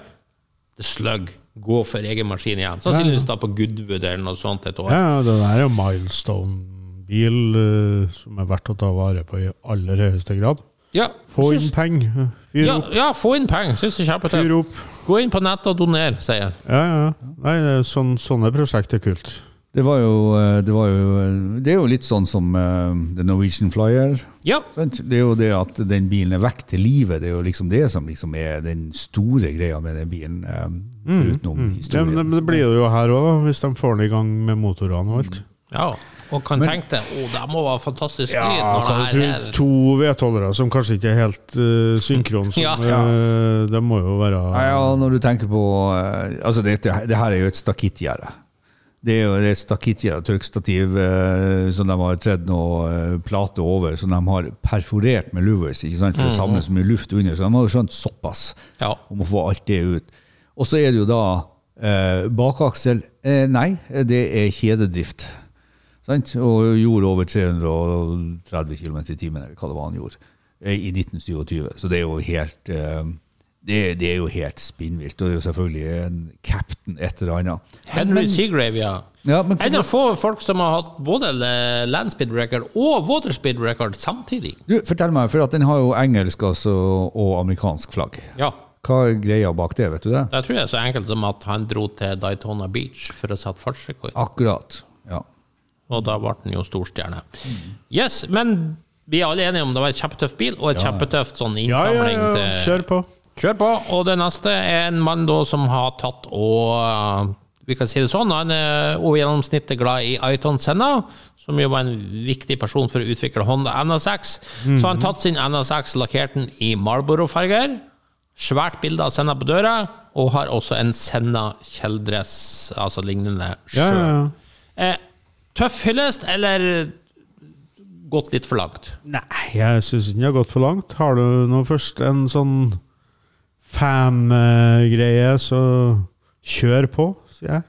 The Slug gå for egen maskin igjen. Sannsynligvis da på Goodwood eller noe sånt et år. Ja, det der er jo milestone-bil eh, som er verdt å ta vare på i aller høyeste grad. Ja, Få inn penger. Fyr ja, opp. ja, få inn penger. Syns det er Fyr kjempetøft. opp. Gå inn på nettet og doner, sier jeg. Ja, ja. Nei, sånn, sånne prosjekt er kult. Det var jo, eh, det var jo eh, Det er jo litt sånn som uh, The Norwegian Flyer. Ja, Det er jo det at den bilen er vekk til livet. Det er jo liksom det som liksom er den store greia med den bilen. eh, Utenom Det, historien. men det blir det jo her òg, hvis de får den i gang med motorene og alt. ja. Og kan tenke deg oh, det må være fantastisk Ja, lyd når kan det du er to V12-ere som kanskje ikke er helt uh, synkron, Som, Ja. uh, det må jo være Ja, ja, når du tenker på eh, Altså, det, det her er jo et stakittgjerde. Det er jo et stakittgjerde, tørkstativ, som de har tredd noe plate over, som de har perforert med louvers ikke sant, for å samle så mye luft under. Så de har jo skjønt såpass Ja. om å få alt det ut. Og så er det jo da eh, bakaksel. Eh, nei, det er kjededrift. Sant? Og gjorde over 330 km i timen, eller hva det var han gjorde, eh, i 1927. Så det er jo helt eh, det, det er jo helt spinnvilt. Og det er jo selvfølgelig en captain et eller annet. Henry Seagrave, ja. Ja, men En av få folk som har hatt både landspeed record og waterspeed record samtidig. du, fortell meg, for at den har jo engelsk altså, og amerikansk flagg. Ja. Hva er greia bak det, vet du det? Det tror jeg er så enkelt som at han dro til Daytona Beach for å sette fartsrekord. Akkurat. Ja. Og da ble den jo storstjerne. Yes, men vi er alle enige om det var et kjempetøff bil, og et kjempetøft sånn Ja, ja, innsamling ja, kjør på. Kjør på. Og det neste er en mann da som har tatt og uh, Vi kan si det sånn, han er over gjennomsnittet glad i Aiton Senna, som jo var en viktig person for å utvikle Honda NSX. Så har han tatt sin NSX, lakkert den i Marlboro-farger. Svært bilde av Senna på døra, og har også en Senna kjeldress, altså lignende Ja, sjøl. ja, ja. Eh, tøff hyllest, eller gått litt for langt? Nei, jeg syns ikke den har gått for langt. Har du nå først en sånn fan-greie, så kjør på, sier jeg.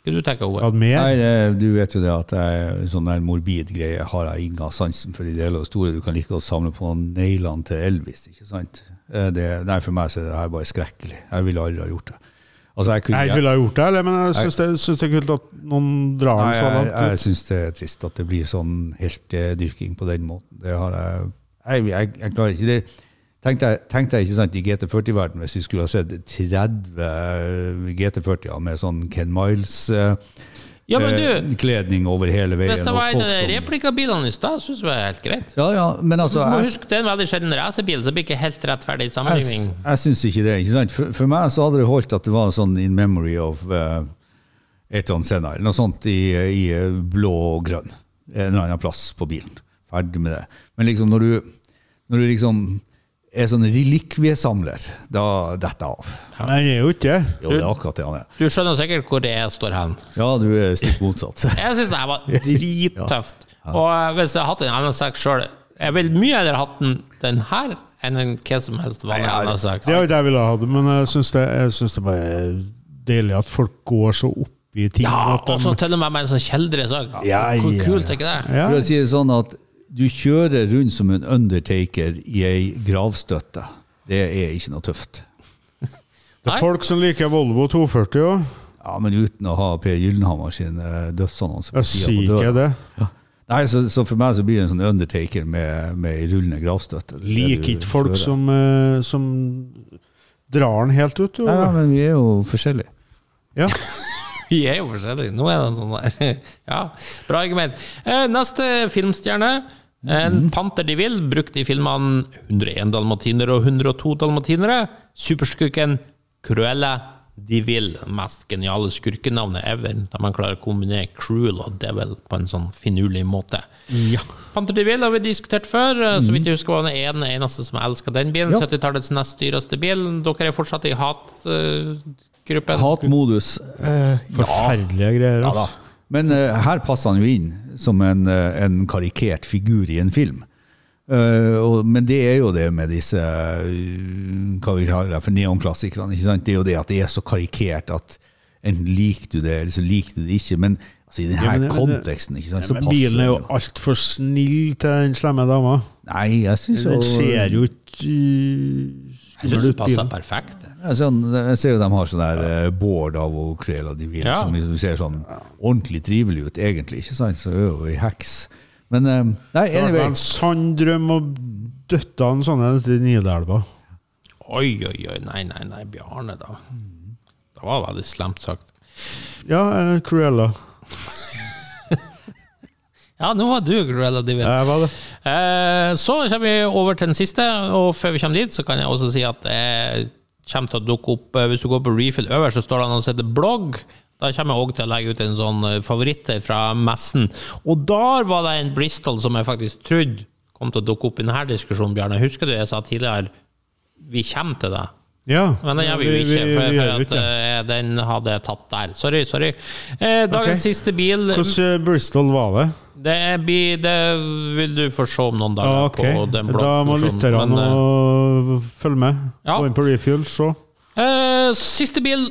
Hva du tenker over? Nei, det, du vet jo det at jeg, sånn der morbid greie har jeg ingen sansen for i det hele og store. Du kan like godt samle på neglene til Elvis, ikke sant? Eh, Det, nei, for meg så er det her bare skrekkelig. Jeg ville aldri ha gjort det. Altså, jeg kunne, Jeg ville ha gjort det, eller, men jeg syns det, det er kult at noen drar den så jeg, langt. jeg syns det er trist at det blir sånn heltedyrking på den måten. Det har jeg Jeg, jeg, jeg klarer ikke det. Tenkte jeg, tenkte jeg ikke sant, i GT40-verden hvis vi skulle ha sett 30 GT40-er med sånn Ken Ja, men du, Miles-kledning over hele veien. hvis det var en av som- replikabilene i stad, syns jeg det var helt greit. Ja, ja, men Du altså må jeg, huske det er en veldig sjelden racerbil, så det blir ikke helt rettferdig jeg, sammenligning. jeg syns ikke det. ikke sant? For, for meg så hadde det holdt at det var sånn in memory of uh, Ayrton Senna, eller noe sånt i, i eh, blå og grønn. En eller annen plass på bilen. Ferdig med det. Men liksom når du, når du liksom er sånn relikviesamler, da detter jeg av. Nei, jeg er jo ikke det. Jo, det er akkurat det han er. Du skjønner sikkert hvor det står hen. Ja, du er stikk motsatt. Jeg syns det her var drittøft. Og eh, hvis jeg hadde hatt en NSX sjøl Jeg ville mye heller hatt den, den her enn en hva som helst vanlig NSX. Det har ikke jeg ville ha, men jeg syns det, jeg synes det bare er deilig at folk går så opp i ting. Ja, og så til og med med en sånn kjeldresak. Ja, Hvor ja, kult er ikke det? ja. For å si det sånn at du kjører rundt som en undertaker i ei gravstøtte. Det er ikke noe tøft. Det Nei. er folk som liker Volvo 240 òg. Ja, Men uten å ha Per Gyllenhammer sin eh, dødsannonse på Jeg sida sier på ikke døra. det. Nei, så, så for meg så blir det en sånn undertaker med, med ei rullende gravstøtte. Er Liker ikke folk som, eh, som drar den helt ut. Jo. Nei, nei, men vi er jo forskjellige. Ja. Vi er jo forskjellige. Nå er det sånn der. Ja, bra argument. Eh, neste filmstjerne. En panter de vil, brukt i filmene 101 dalmatinere og 102 dalmatinere. Superskurken Cruella de Vil. Mest geniale skurkenavnet ever. Der man klarer å kombinere cruel og devil på en sånn finurlig måte. ja. Panter de Vil har vi diskutert før. Eh, Så vidt jeg husker var den ene eneste som elska den bilen. Ja. 70-tallets nest dyreste bil. Dere er fortsatt i hatgruppen. Hatmodus. Eh, Forferdelige greier. Ja da. Men uh, her passer han jo inn som en, eh, en karikert figur i en film. Uh, og, men det er jo det med disse uh, hva vi kaller for neonklassikerne. Det er jo det at det er så karikert at enten liker du det, eller så liker du det ikke. Men altså, i denne Ja, men- konteksten ikke sant, så Men passer bilen er jo altfor snill til den slemme dama. Nei, jeg synes Den ser jo ikke Jeg syns det passer perfekt. jeg ser, jeg ser jo de har sånn der ja. board av og Cruella de Vil, Ja. som liksom ser sånn ordentlig trivelig ut, egentlig. ikke sant? Så er jo ei heks. Men eh, nei, Det anyway. en sann drøm å døtte han sånne ute i Nidelva. Oi, oi, oi. Nei, nei, nei. Bjarne, da. Det var veldig slemt sagt. Ja, eh, Cruella. Ja, nå var du de Vil. Var det. Eh, så kommer vi over til den siste, og før vi kommer dit, så kan jeg også si at det kommer til å dukke opp eh, Hvis du går på refill øverst, så står det noe som heter blogg. Da kommer jeg også til å legge ut en sånn favoritt fra messen. Og der var det en Bristol som jeg faktisk trodde kom til å dukke opp i denne diskusjonen, Bjarne. Husker du jeg sa tidligere vi kommer til det? Ja. Men jeg vil jo ikke, for, vi for at ikke eh, den hadde jeg tatt der. Sorry, sorry. Eh, dagens okay. siste bil Hvordan eh, Bristol var det? det, er, det vil du få se om noen dager Ah, okay. på den Da må lytterne følge med. Ja. Gå inn på Refuel, se. Eh, siste bil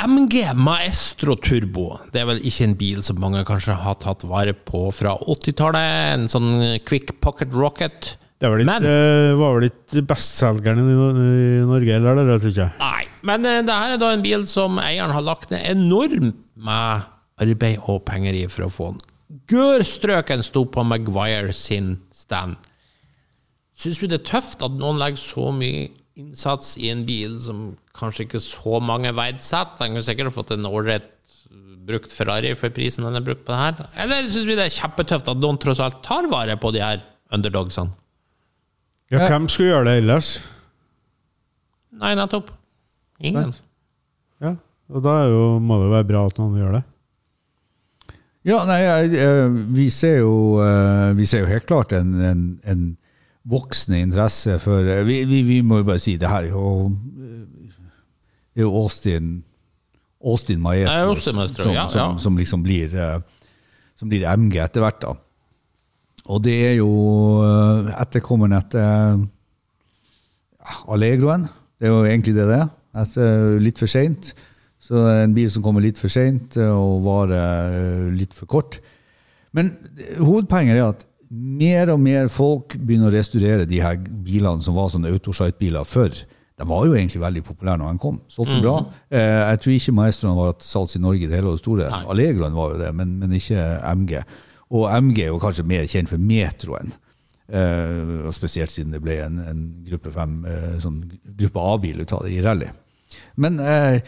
MG Maestro Turbo. Det er vel ikke en bil som mange kanskje har tatt vare på fra 80-tallet. En sånn quick pocket rocket. Det var vel Men- ikke, eh, var vel ikke bestselgeren i, Norge, eller? Det tror jeg. Nei, men uh, det her er da en bil som eieren har lagt ned enormt med arbeid og penger i for å få den. Gørstrøken sto på Maguire sin stand. Syns vi det er tøft at noen legger så mye innsats i en bil som kanskje ikke så mange verdsetter? Den kunne sikkert fått en ålreit brukt Ferrari for prisen den er brukt på det her. Eller syns vi det er kjempetøft at noen tross alt tar vare på de her underdogsene? Ja, hvem skulle gjøre det ellers? Nei, nettopp. Ingen. Ja, og da er jo, må det jo være bra at noen gjør det. Ja, nei, jeg- vi ser jo, eh, vi ser jo helt klart en, en, en voksende interesse for eh, vi, vi, vi må jo bare si det her er jo eh, Det er jo Austin Austin Maestro, Austin Maestro, som, ja, som, ja. som liksom blir Som blir MG etter hvert, da. Og det er jo eh, etterkommeren etter Allegroen. Det er jo egentlig det det er. Etter, litt for seint. Så en bil som kommer litt for seint og varer eh, litt for kort. Men eh, hovedpoenget er at mer og mer folk begynner å restaurere de her bilene som var sånne autosite-biler før. De var jo egentlig veldig populære når de kom. Solgte bra. Eh, jeg tror ikke Maestroen var til salgs i Norge i det hele og store. Allegroen var jo det, men, men ikke MG. Og MG er jo kanskje mer kjent for Metroen. Eh, og spesielt siden det ble en, en gruppe, eh, sånn gruppe A-bil ut av det i rally. Men eh,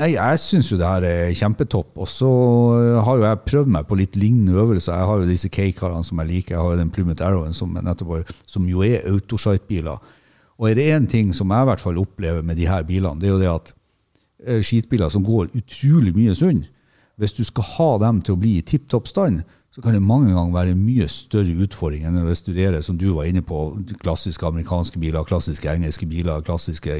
nei, jeg syns jo det her er kjempetopp. Og så eh, har jo jeg prøvd meg på litt lignende øvelser. Jeg har jo disse K-karene som jeg liker. Jeg har jo den Plymouth Arrowen som, som jo er autosite-biler. Og er det én ting som jeg i hvert fall opplever med de her bilene, det er jo det at eh, skitbiler som går utrolig mye sund, hvis du skal ha dem til å bli i tipp topp stand, så kan det mange ganger være en mye større utfordring enn å restaurere, som du var inne på, klassiske amerikanske biler, klassiske engelske biler, klassiske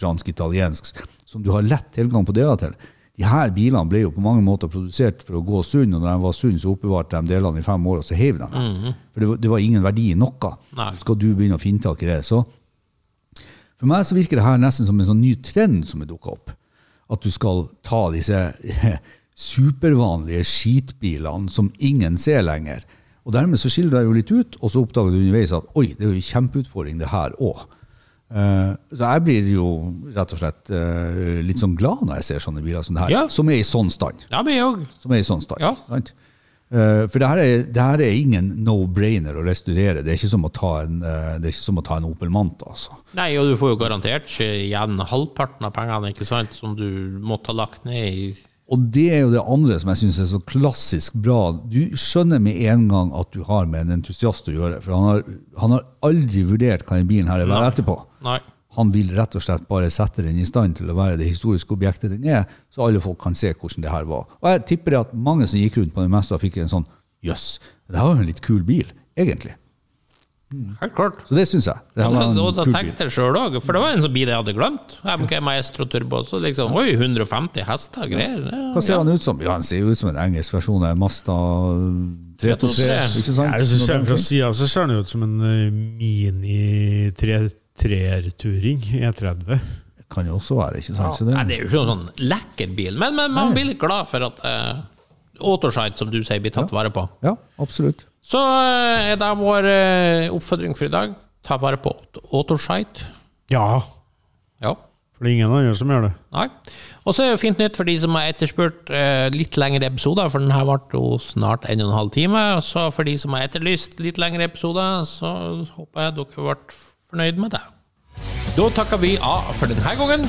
fransk, italiensk, som du har lett tilgang på deler til. De her bilene ble jo på mange måter produsert for å gå sunn, og når de var sunn, så oppbevarte de delene i fem år, og så heiv de dem. For det var, det var ingen verdi i noe. Nei. Skal du begynne å finne tak i det. Så for meg så virker det her nesten som en sånn ny trend som er dukka opp. At du skal ta disse supervanlige skitbilene som ingen ser lenger. Og dermed så skiller deg jo litt ut, og så oppdager du underveis at oi, det er jo en kjempeutfordring, det her òg. så jeg blir jo rett og slett eh, litt sånn glad når jeg ser sånne biler som det her, Ja. som er i sånn stand. Ja, vi òg. Som er i sånn stand. Ja. Sant? Eh, for det her, er, det her er ingen no-brainer å restaurere. Det er ikke som å ta en, eh, det er ikke som å ta en Opel Manta. Altså. Nei, og du får jo garantert igjen halvparten av pengene ikke sant, som du måtte ha lagt ned i Og det er jo det andre som jeg syns er så klassisk bra. Du skjønner med en gang at du har med en entusiast å gjøre. For han har, han har aldri vurdert hva den bilen her er verdt etterpå. Nei. Han vil rett og slett bare sette den i stand til å være det historiske objektet den er, så alle folk kan se hvordan det her var. Og jeg tipper at mange som gikk rundt på den messa, fikk en sånn jøss, det her var jo en litt kul bil, egentlig. Helt klart. Så det syns jeg. Det Ja, da, en da, tenkte jeg sjøl òg, for det var en sånn bil jeg hadde glemt. MK Maestro Turbo. Så liksom, oi, 150 hester, greier. Ja, Hva ser ja. han ut som? Ja, Han ser ut som en engelsk versjon av Masta Mazda 323. Ikke sant? Ja, hvis du ser fra sida, så ser han ut som en mini 3-turing E30. Kan jo også være, ikke sant? Så Nei, det, det er jo ikke noen sånn lekker bil, men, men man blir litt glad for at uh, Autosite, som du sier, blir tatt vare på. ja, absolutt. Så eh, er det vår eh, oppfordring for i dag. Ta vare på Autosite. Ja, Ja. for det er ingen andre som gjør det. Nei. Og så er det fint nytt for de som har etterspurt eh, litt lengre episoder, for den her ble jo snart en og en halv time. Så for de som har etterlyst litt lengre episoder, så håper jeg dere ble fornøyd med det. Da takker vi A for denne gangen.